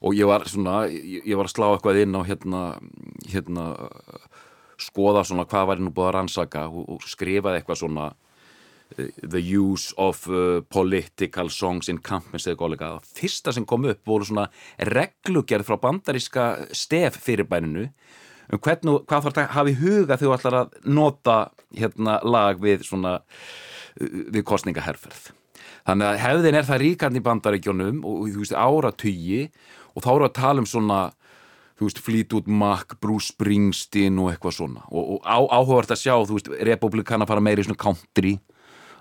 Og ég var svona, ég, var að slá eitthvað inn á hérna, hérna skoða svona hvað var nú búið að rannsaka og, og skrifaði eitthvað svona the use of uh, political songs in campaigns eða góðleika. Það fyrsta sem kom upp voru svona reglugerð frá bandaríska stef fyrirbæninu um hvernig, hvað þarf að hafa í huga þegar þú ætlar að nota hérna lag við svona uh, við kostningaherferð. þannig að hefðin er það ríkandi í bandaríkjónum og þú veist áratugi og þá eru að tala um svona þú veist, Fleetwood Mac, Bruce Springsteen og eitthvað svona og, og á, áhugavert að sjá, þú veist, republikana fara meira í svona country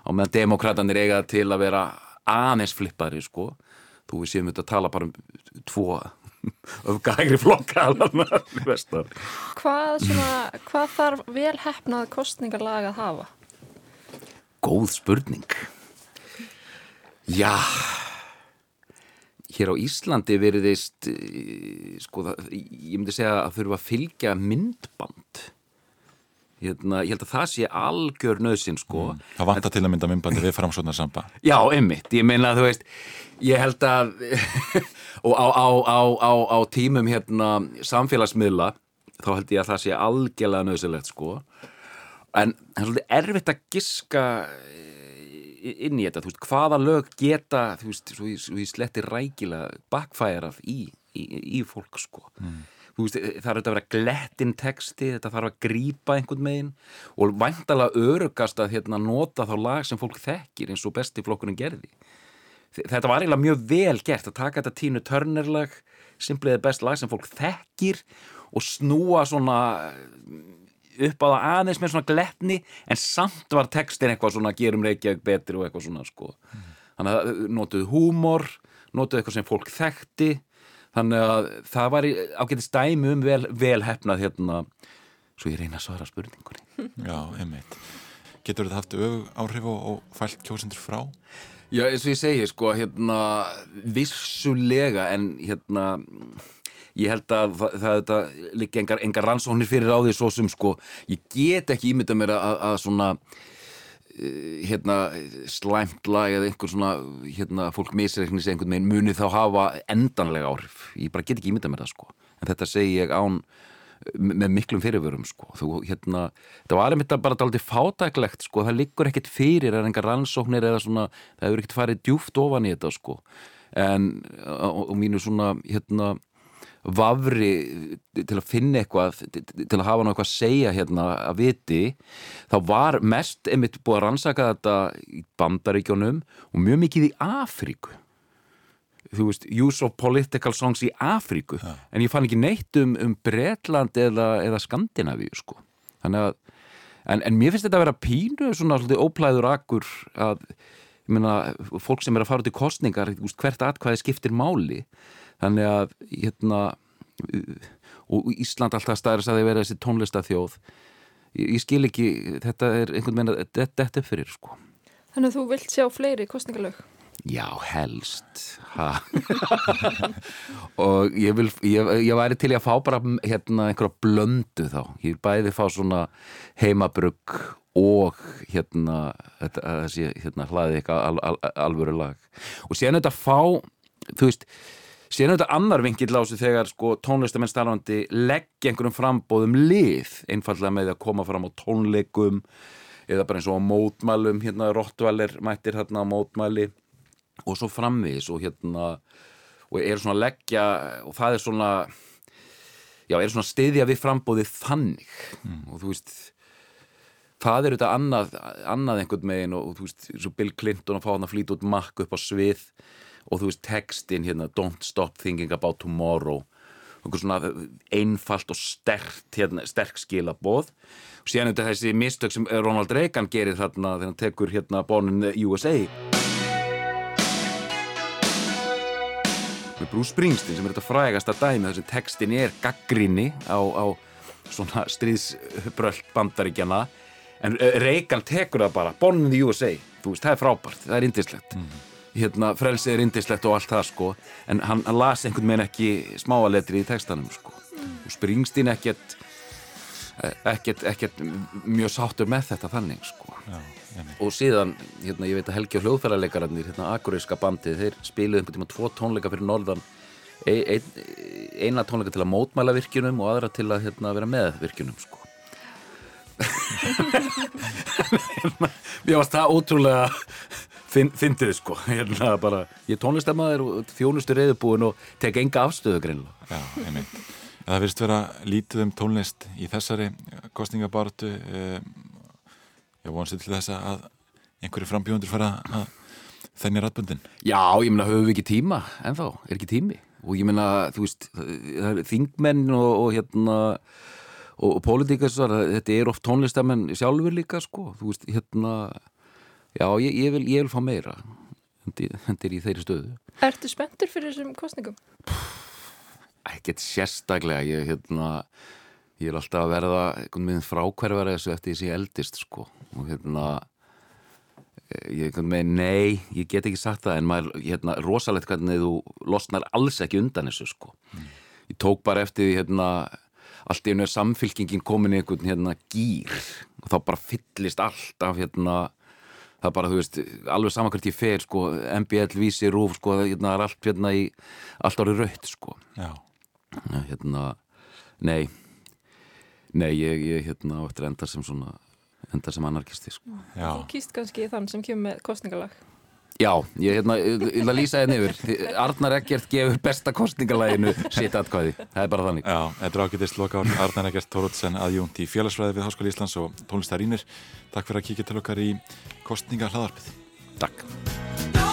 á meðan demokratanir eiga til að vera aðeins flippari, sko þú við séum þetta að tala bara um tvo öfgægri flokka Hvað, svona, hvað þarf vel hefnað kostningarlag að hafa? Góð spurning. Já Hér á Íslandi veriðist sko það, ég myndi segja að þurfa að fylgja myndband hérna, ég held að það sé algjör nöðsinn sko. Mm. Það vantar til að mynda myndbandi við framsóknar samba Já, einmitt, ég meina að þú veist ég held að og á, á, á, á, á tímum hérna samfélagsmiðla þá held ég að það sé algjörlega nöðsilegt sko. En það er svolítið erfitt að giska eh, inn í þetta, þú veist, hvaða lög geta, þú veist, svo ég, svo ég sletti rækilega bakfærað í, í, í fólk sko. Þú veist, það er að vera glettin texti þetta þarf að grípa einhvern megin og væntalega örugast að hérna, nota þá lag sem fólk þekkir eins og besti flokkurinn gerði þetta var eiginlega mjög vel gert að taka þetta tínu törnerlag simpliðið best lag sem fólk þekkir og snúa svona upp á það aðeins með svona gletni en samt var textin eitthvað svona gerum Reykjavík betri og eitthvað svona sko. þannig að notuðu húmor notuðu eitthvað sem fólk þekkti þannig að það var ágætist dæmi um vel, vel hefnað hérna. Svo ég reyna að svara spurningunni. Já, einmitt. Getur þetta haft ög áhrif og, og fælt kjósendur frá? Já, eins og ég segi, sko, hérna vissulega en hérna ég held að það, það, það líka engar, engar rannsóknir fyrir á því svo sem sko, ég get ekki ímynda mér að, að svona hérna slæmt lag eða einhver svona hérna fólk misreiknis einhvern veginn muni þá hafa endanlega áhrif. Ég bara get ekki ímynda mér það sko. En þetta segi ég án með miklum fyrirvörum sko. Þú hérna, það var einmitt bara dálítið fátæklegt sko, það liggur ekkert fyrir er engar rannsóknir eða svona það hefur ekkert farið djúft ofan í þetta sko. En og mínu svona hérna vafri til að finna eitthvað til að hafa ná eitthvað að segja hérna að viti þá var mest einmitt búið að rannsaka þetta í bandaríkjónum og mjög mikið í Afríku. Þú veist, use of political songs í Afríku, ja. en ég fann ekki neitt um, um Bretland eða, eða Skandinavíu sko, þannig að en, en mér finnst þetta að vera pínu svona svolítið óplæður akkur að ég meina, fólk sem er að fara út í kostningar hvert atkvæði skiptir máli þannig að hérna og Ísland alltaf stæðis að þið vera þessi tónlistafjóð ég, ég skil ekki, þetta er einhvern veginn að þetta er fyrir sko. Þannig að þú vilt sjá fleiri kostningalög Já, helst. Og ég vil ég, ég væri til að fá bara hérna einhverja blöndu þá. Ég bæði fá svona heimabrugg og hérna þessi hérna hlaði eitthvað al, al, alvöru lag. Og séðan þetta fá þú veist, séðan þetta annar vingill á sig þegar sko tónlistamenn starfandi leggja einhverjum frambóðum lið einfallega með að koma fram á tónleikum eða bara eins og á mótmælum. Hérna Rottvaler mættir hérna á mótmæli og svo framvegis og hérna og er svona að leggja og það er svona já, er svona stiðja við frambóðið þannig. Mm. og þú veist það er þetta annað, annað einhvern megin og, og þú veist, eins og Bill Clinton að fá hann að flýta út makk upp á svið og þú veist, textin hérna Don't stop thinking about tomorrow. Og svona einfalt og sterkt, hérna, sterk skilaboð. Og síðan er þetta þessi mistök sem Ronald Reagan gerir þarna þegar hann tekur hérna Born in the USA með Bruce Springsteen sem er þetta frægasta dæmi þar sem textin er gaggrinni á, á svona stríðsbröld bandaríkjana en Reagan tekur það bara Born in the USA, þú veist, það er frábært það er indislegt mm. Hérna, frelsið er indislegt og allt það sko. En hann, hann las einhvern veginn ekki smáaletri í textanum sko. Og Springsteen ekkert ekkert, ekkert mjög sáttur með þetta þannig sko. Já, og síðan, hérna, ég veit að Helgi og hljóðfærarleikararnir, hérna, Akureyska bandið þeir spiluðu einhvern tíma tvo tónleika fyrir norðan. Ein, ein, eina tónleika til að mótmæla virkjunum og aðra til að hérna, vera með virkjunum sko. Mér varst það ótrúlega fyndið sko. Hérna bara, ég tónlistamæður og þjónustu reyðubúin og tek enga afstöðu greinlega Já, einmitt. Það verðist vera lítið um tónlist í þessari kostningabartu ég vonst til þess að einhverju frambjóndur fara að þenni rættbundin? Já, ég meina, höfum við ekki tíma ennþá, er ekki tími? Og ég meina, þú veist, það er þingmenn og, og hérna og, og pólitíkasar, þetta er oft tónlistamenn sjálfur líka, sko, þú veist, hérna já, ég, ég, vil, ég vil fá meira hendir í þeirri stöðu. Ertu spenntur fyrir þessum kostningum? ekkert sérstaklega ég, hérna, ég er alltaf að verða einhvern veginn frákverfara þessu eftir því sem ég eldist sko. Og hérna eh, ég einhvern veginn, nei, ég get ekki sagt það en maður, hérna, rosalegt hvernig þú losnar alls ekki undan þessu sko. Ég tók bara eftir því hérna allt í einu er samfylkingin komin í einhvern hérna gýr og þá bara fyllist allt af hérna það er bara, þú veist, alveg saman hvert ég fer sko, MBL, Vísi, Rúf, sko það hérna, er allt hérna í, allt árið raut sko. Já. hérna, nei nei, ég, ég hérna á eftir að enda sem svona, enda sem anarkisti sko. Þú kýst kannski þann sem kemur með kostningalag. Já, ég hérna, ég lýsa þér yfir. Þi- Arnar Eggert gefur besta kostningalæginu sitt atkvæði, það er bara þannig. Já, þetta er ágætist loka ár Arnar Egert Tórótsen aðjúnt í félagsfræði við Háskóli Íslands og tónlistarínir Takk fyrir að kíkja til okkar í kostninga hlaðarpið Takk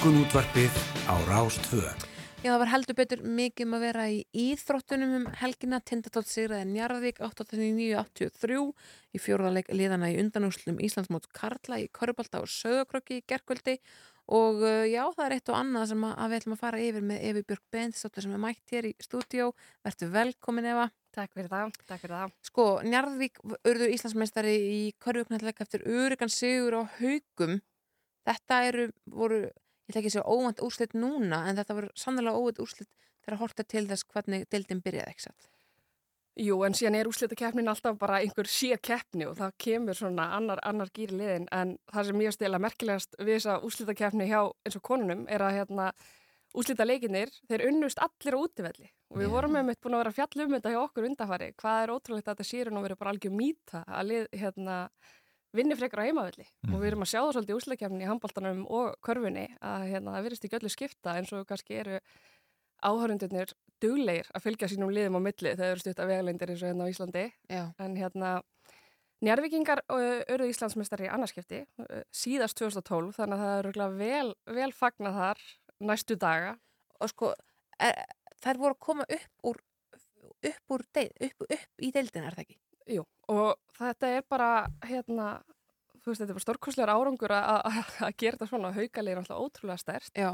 Morgun útvarpið á Rástvö. Já, það var heldur betur mikið um að vera í íþróttunum um helgina. Tindastóll sigraði Njarðvík 89-83 í fjórðarleik liðana í undanúslum Íslandsmót Karla í Körubalta og Söðokröki í gerkvöldi og uh, já, það er eitt og annað sem að, að við ætlum að fara yfir með Efi Björk Bensdóttir sem er mætt hér í stúdíó. Vertu velkomin Eva. Takk fyrir það, takk fyrir það. Sko, Njarðvík urðu Íslandsmeistari í Körjúknalleg eftir ég ætla ekki að segja óvænt úrslit núna, en þetta voru sannlega óvænt úrslit þegar horta til þess hvernig deildin byrjaði, ekki satt? Jú, en síðan er úrslitakeppnin alltaf bara einhver sér keppni og það kemur svona annar, annar gýri liðin en það sem mjög stila merkilegast við þessa úrslitakeppni hjá eins og konunum er að hérna úrslita leikinir, þeir unnust allir á útivelli og við Já. vorum með mitt búin að vera um þetta hjá okkur undarfari, hvað er ótrúlegt að þetta sýrun og verið bara algjör mýta að lið hérna vinni frekar á heimavelli og við erum að sjá það svolítið í úrslitakeppni í handbóltanum og körfunni að hérna það virðist ekki öllu skipta eins og kannski eru áhörundurnir duglegir að fylgja sínum liðum á milli þegar eru stutt að vegalendir eins og hérna á Íslandi Já. en hérna Njarvíkingar auðvitað Íslandsmeistari í annarskipti síðast 2012 þannig að það er örugglega vel, vel fagnað þar næstu daga og sko er, þær voru að koma upp úr upp úr deil, upp, upp í deildin er það ekki? Jú, og þetta er bara hérna, þú veist, þetta er bara stórkostlegar árangur að- að að gera þetta svona. Haukalið er alltaf ótrúlega stærst Já.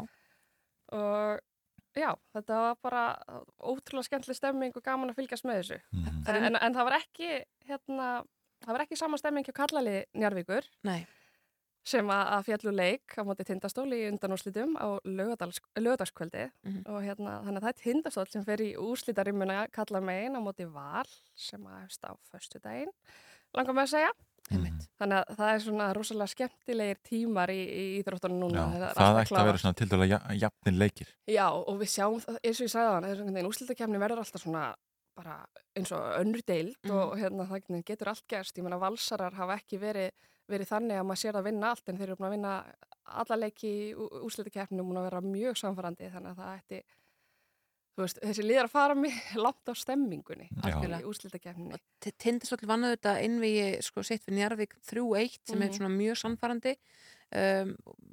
og já, þetta var bara ótrúlega skemmtileg stemming og gaman að fylgjast með þessu. En, en, en það var ekki hérna, það var ekki sama stemming hjá kallali Njarvíkur Nei. sem að, að fjallu leik á móti tindastóli í undanúrslitum á lögadagskvöldi Mhm. og hérna, þannig að það er tindastól sem fer í úrslitarimuna kalla megin á móti val sem að hefst á föstu daginn langar með að segja Einmitt. þannig að það er svona rosalega skemmtilegir tímar í, í íþróttunum núna Já, það ætti að vera svona til dæla jafnir leikir. Já, og við sjáum, það- eins og ég sagði þannig, þess að úrslitakefni verður alltaf svona bara eins og önnur deild Mhm. og hérna það getur allt gerst. Ég meina valsarar hafa ekki verið, verið þannig að maður sér það vinna allt en þeir eru búin að vinna alla leiki búin að vera mjög samfærandi þannig að það ætti, veist, þessi liðar að fara mig langt á stemmingunni í úrslitakefninu. Tindastóll vann auðvitað innvigi sko sitt fyrir Njarvík 3-1 sem er Mhm. svona mjög sannfærandi. Um,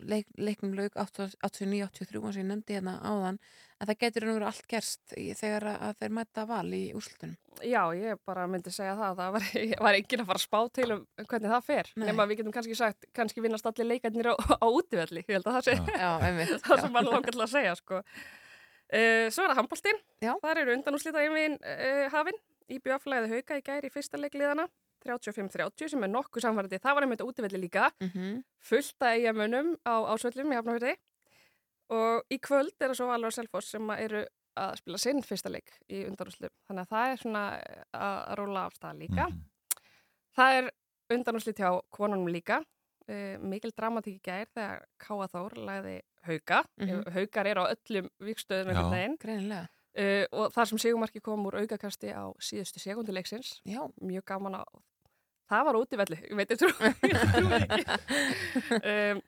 leik, leiknum lauk 89-83 eins og ég nefndi hérna áðan. En það getur nú verið allt gerst í, þegar að, að þeir mæta val í úrslutunum Já, ég bara myndi segja það, það var, var enginn að fara að spá til um hvernig það fer, nema við getum kannski sagt, kannski vinnast allir leikarnir á, á útivelli, ég held að það sé Já, einmitt, það já. sem maður langar til að segja, sko. Uh, svo er það handbóltinn, Já. þar eru undanúslita yfir uh, hafinn, í bjöflaðið hauka í gæri í fyrsta leikliðana, 35-30 sem er nokkuð samfærandi, það var einmitt útivelli líka, mm -hmm. fullt að eigamönnum á ásvöllum í Hafnafjörði og í kvöld er það svo Valur og Selfoss sem eru að spila sinn fyrsta leik í undanúslu þannig að það er svona að að róla af stað líka. Það er undanúslit hjá konunum líka uh, mikil dramatík í gær þegar Káa Þór lagði hauka Mhm. haukar eru á öllum vikstöðum einhvern Já. veginn Greinilega. uh, og þar sem Sigumarki kom úr aukakasti á síðustu sekunduleiksins Já. mjög gaman að það var útivelli, ég veit ég trú, ég trú um,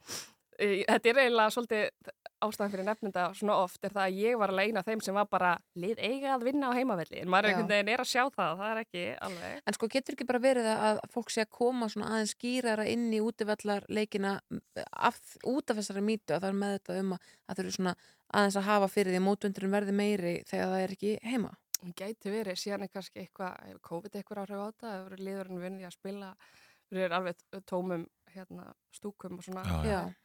e, þetta er eiginlega svolítið ástæðan fyrir nefnunda svona oft er það að ég var alveg eina af þeim sem var bara lið eiga að vinna á heimavelli en maður er einhvern veginn er að sjá það, það er ekki alveg En sko getur ekki bara verið að að fólk sé að koma svona aðeins skýrara inn í útivallar leikina af, út af þessari mýtu að það er með þetta um að það þurfi svona aðeins að hafa fyrir því að mótvöndurinn verði meiri þegar það er ekki heima. Hún gæti verið, síðan er kannski eitthvað, COVID eitthvað áhrif á þetta, tómum hérna, stúkum og svona. Já, já.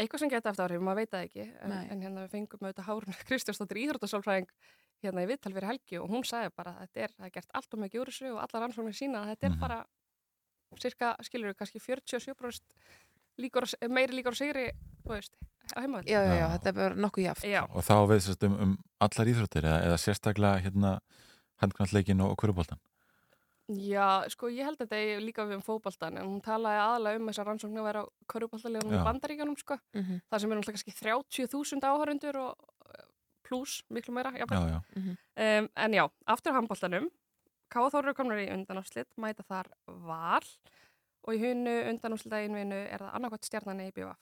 Eitthvað sem gæti eftir áhrif, maður veit það ekki, en, en hérna við fengum auðvitað Hárun Kristjánsdóttir íþróttasálfræðing hérna í viðtal fyrir helgi og hún sagði bara að þetta er, það er gert allt og mikið úr þessu og allar rannsóknir sína að þetta er bara cirka, skilur við, kannski 47% líkur, á- meiri líkur á sigri, þú veist, á heimavelli. Já, já, já, þetta er bara nokkuð jaft. Já. Og þá við sérst um, um allar íþróttir eða, eða sérstaklega hérna handkvæmstleikin og hverjubóltan. Já, sko ég held að þetta er líka við um fótboltan en hún talaði aðalega um þessar rannsóknu að vera á körfuboltalegunum í Já. bandaríkjanum sko. Mhm. Það sem er náttúrulega kannski 30.000 áhörundur og pluss miklu meira. jafnvel. Já, já. Mhm. Um, en já, aftur Káa Þóru komur í undanúslit, mæta þar val og í hunu undanúslitaðinvinu er það annarkvæmt stjarnan í BVF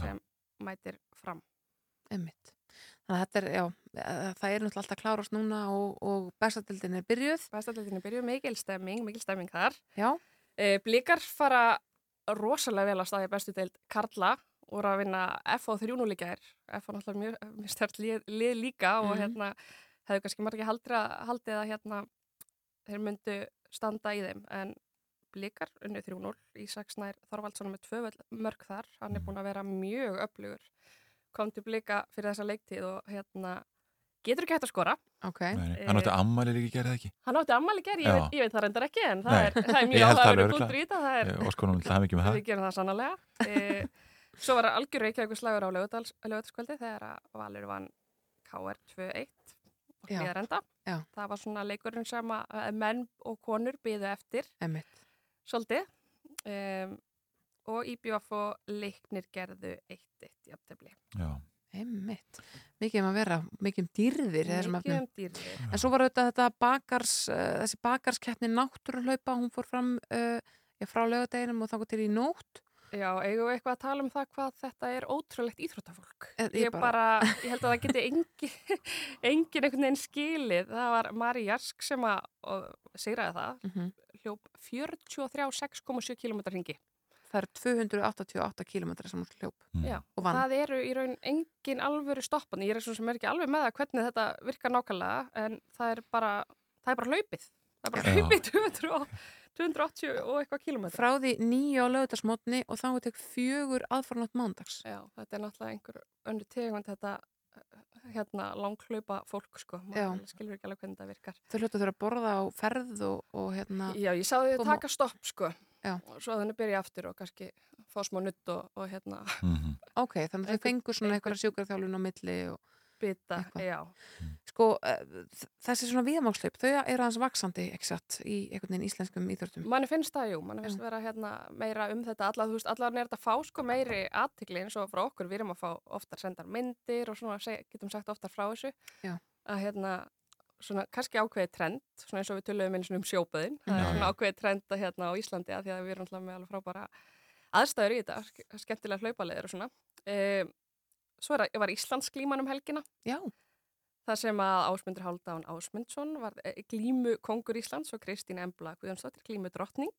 sem mætir fram. Emmitt. Þetta er, já, eh, það er náttúrulega alltaf klárast núna og, og bestadildin er byrjuð. Bestadildin er byrjuð, mikil stemming, mikil stemming þar. Já. E, Blikar fara rosalega vel að staði bestu deild Karla voru að vinna F á 3-0 í gær F á náttúrulega mjög, mjög stert lið, lið líka og Mhm. hérna hefðu kannski margir haldið að, haldið að hérna þeir myndu standa í þeim en blikar unni 3-0 Ísak Snær Þorvaldsson með tvö mörg þar hann er búin að vera mjög öflugur kom til blika fyrir þessa leiktíð og hérna getur ekki hægt að skora okay. Nei, nei. Hann átti ammæli líka gerði það ekki Hann átti ammali ger, ég, ég veit það reyndar ekki en það er, það er mjög alveg punktur í þetta það er, óska honum til hamingju með það. Við gerum það sannlega e, Svo var algjör reykjavíkur slagur á lögutaskvöldi þegar að Valur vann KR 2-1 og Já. hlýðarenda Já. Það var svona leikurinn sem að menn og konur byðu eftir Einmitt. Svolítið um, og IBF og leiknir gerðu 1-1 í aftöfli Já. Einmitt. Mikið um að vera, mikið um dýrðir Mikið um dýrðir. En svo var auðvitað þetta bakars, uh, þessi bakarskeppni náttúruhlaupa, hún fór fram uh, já, frá lögadeginum og þá til í nótt. Já, eigum við eitthvað að tala um það hvað þetta er ótrúlegt íþróttafólk. Eh, Ég, ég bara- bara, ég held að það geti engin, engin einhvern veginn skilið. Það var Mari Jarsk sem að og, sigraði það, Mhm. hljóp 43,6,7 km ringi. Það eru 288 km sem hún hljóp Já, og vann. það eru í raun engin alvöru stoppandi. Ég er svo sem er ekki alveg með það hvernig þetta virkar nákvæmlega, en það er bara, það er bara hlaupið. Það er bara Já. hlaupið 200 og, 280 og eitthvað kilometra. Frá því nýju á lögutarsmótni og þá er tek fjögur aðfarnátt mándags. Já, þetta er náttúrulega einhver önnu tegund þetta eh, hérna langhlaupa fólk sko, maður skilur ekki alveg hvernig þetta virkar. Þau hljóta þurfa að borða á ferð og, og hérna... Já, ég sá þau taka stopp sko Já. og svo að henni byrja aftur og kannski fá smá nutt og, og hérna Mhm. Ok, þannig að þau fengur svona einhverja sjúkarþjálun á milli og bita, eitthvað. já. Sko, uh, þessi svona viðamálslaup, þau eru hans vaksandi, satt, í einhvern veginn íslenskum íþróttum. Manni finnst það, jú, manni finnst vera hérna meira um þetta alla, þú veist, allar er þetta að fá sko meiri aðtikli eins og frá okkur, við erum að fá oftar sendar myndir og svona, getum sagt oftar frá þessu Já. að hérna, svona, kannski ákveðið trend, svona eins og við töluðum eins og um sjópaðin, það er svona já. ákveðið trend að hérna á Íslandi að því að við erum alltaf með alveg frábæra aðstæður í þetta, ske- skemmtilega hlaupaleðir og svona. E, svo er, var Íslands glíman um helgina. Já. Það sem að Ásmundur Háldáðan Ásmundsson var eh, glímu kongur Íslands og Kristín Embla Guðjónsdóttir glímu drottning.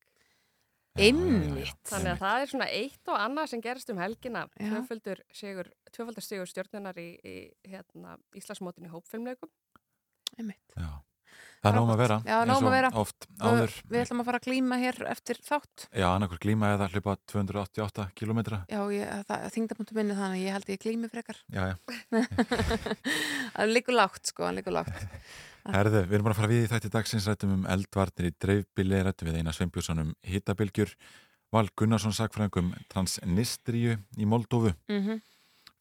Einmitt. Þannig að það er svona eitt og annað sem gerist um helgina. Tvöföldur sigur stjórnunar í, í hérna, Íslandsmótin í hópfilmleikum. Einmitt. Já. Það er nóg um að vera, Já, og að vera. oft áður. Og Við ætlum að fara að glíma hér eftir þátt. Já, annarkur glíma eða hlaupa 288 kilometra. Já, ég, það, þingdapunktu minni þannig að ég held ég glími frekar. Já, já. það liggur lágt, sko, liggur lágt. Herðu, við erum bara að fara við í þætti dagsins rættum um eldvarnir í dreifbili, rættum við eina Sveinbjörnsson um hittabilgjur, Val Gunnarsson sagfræðingum transnistríu í Moldófu. Mhm.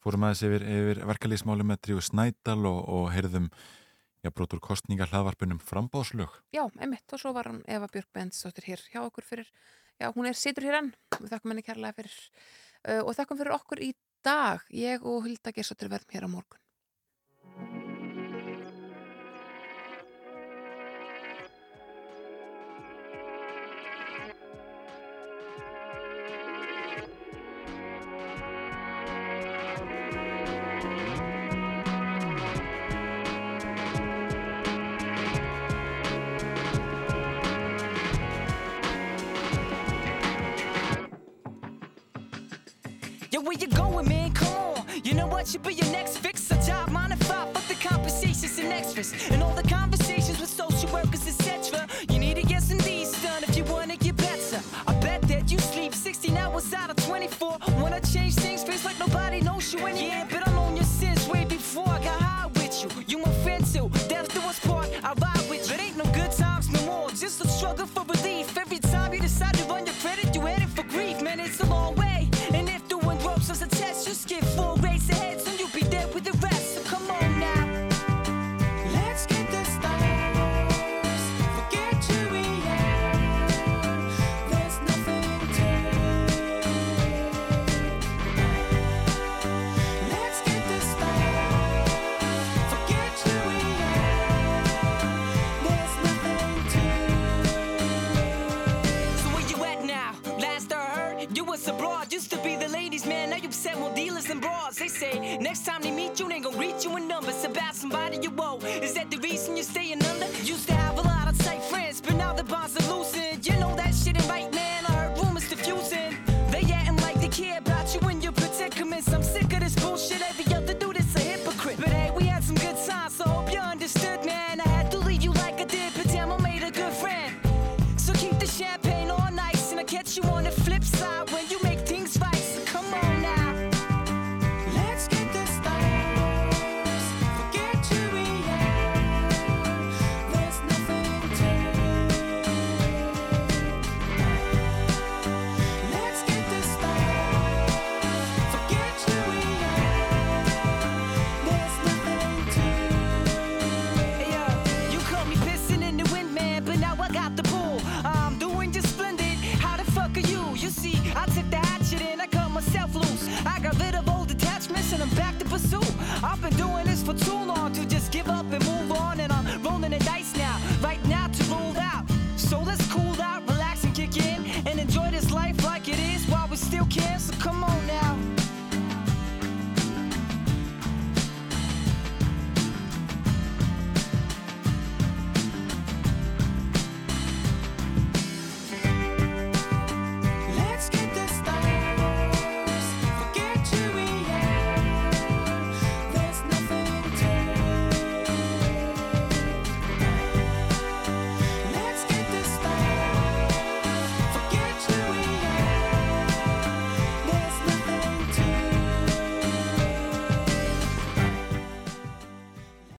Fórum aðeins yfir, yfir verkalýsmáli með Dríu Snædal og, og heyrðum já, brotur kostninga hlaðvarpunum frambáðslög. Já, einmitt, og svo var hann Eva Björk Bendsdóttir hér hjá okkur fyrir, já, hún er situr hér enn, við þakkum henni kærlega fyrir, uh, og þakkum fyrir okkur í dag, ég og Hulda Gersóttir verðum hér á morgun. Where you going, man? Come on. You know what? You be your next fix. A job, nine to five. Fuck the conversations and extras. And all the conversations with social workers, etc. You need to get some these done if you wanna get better. I bet that you sleep 16 hours out of 24. Wanna change things, feels like nobody knows you anymore. Yeah, but is that the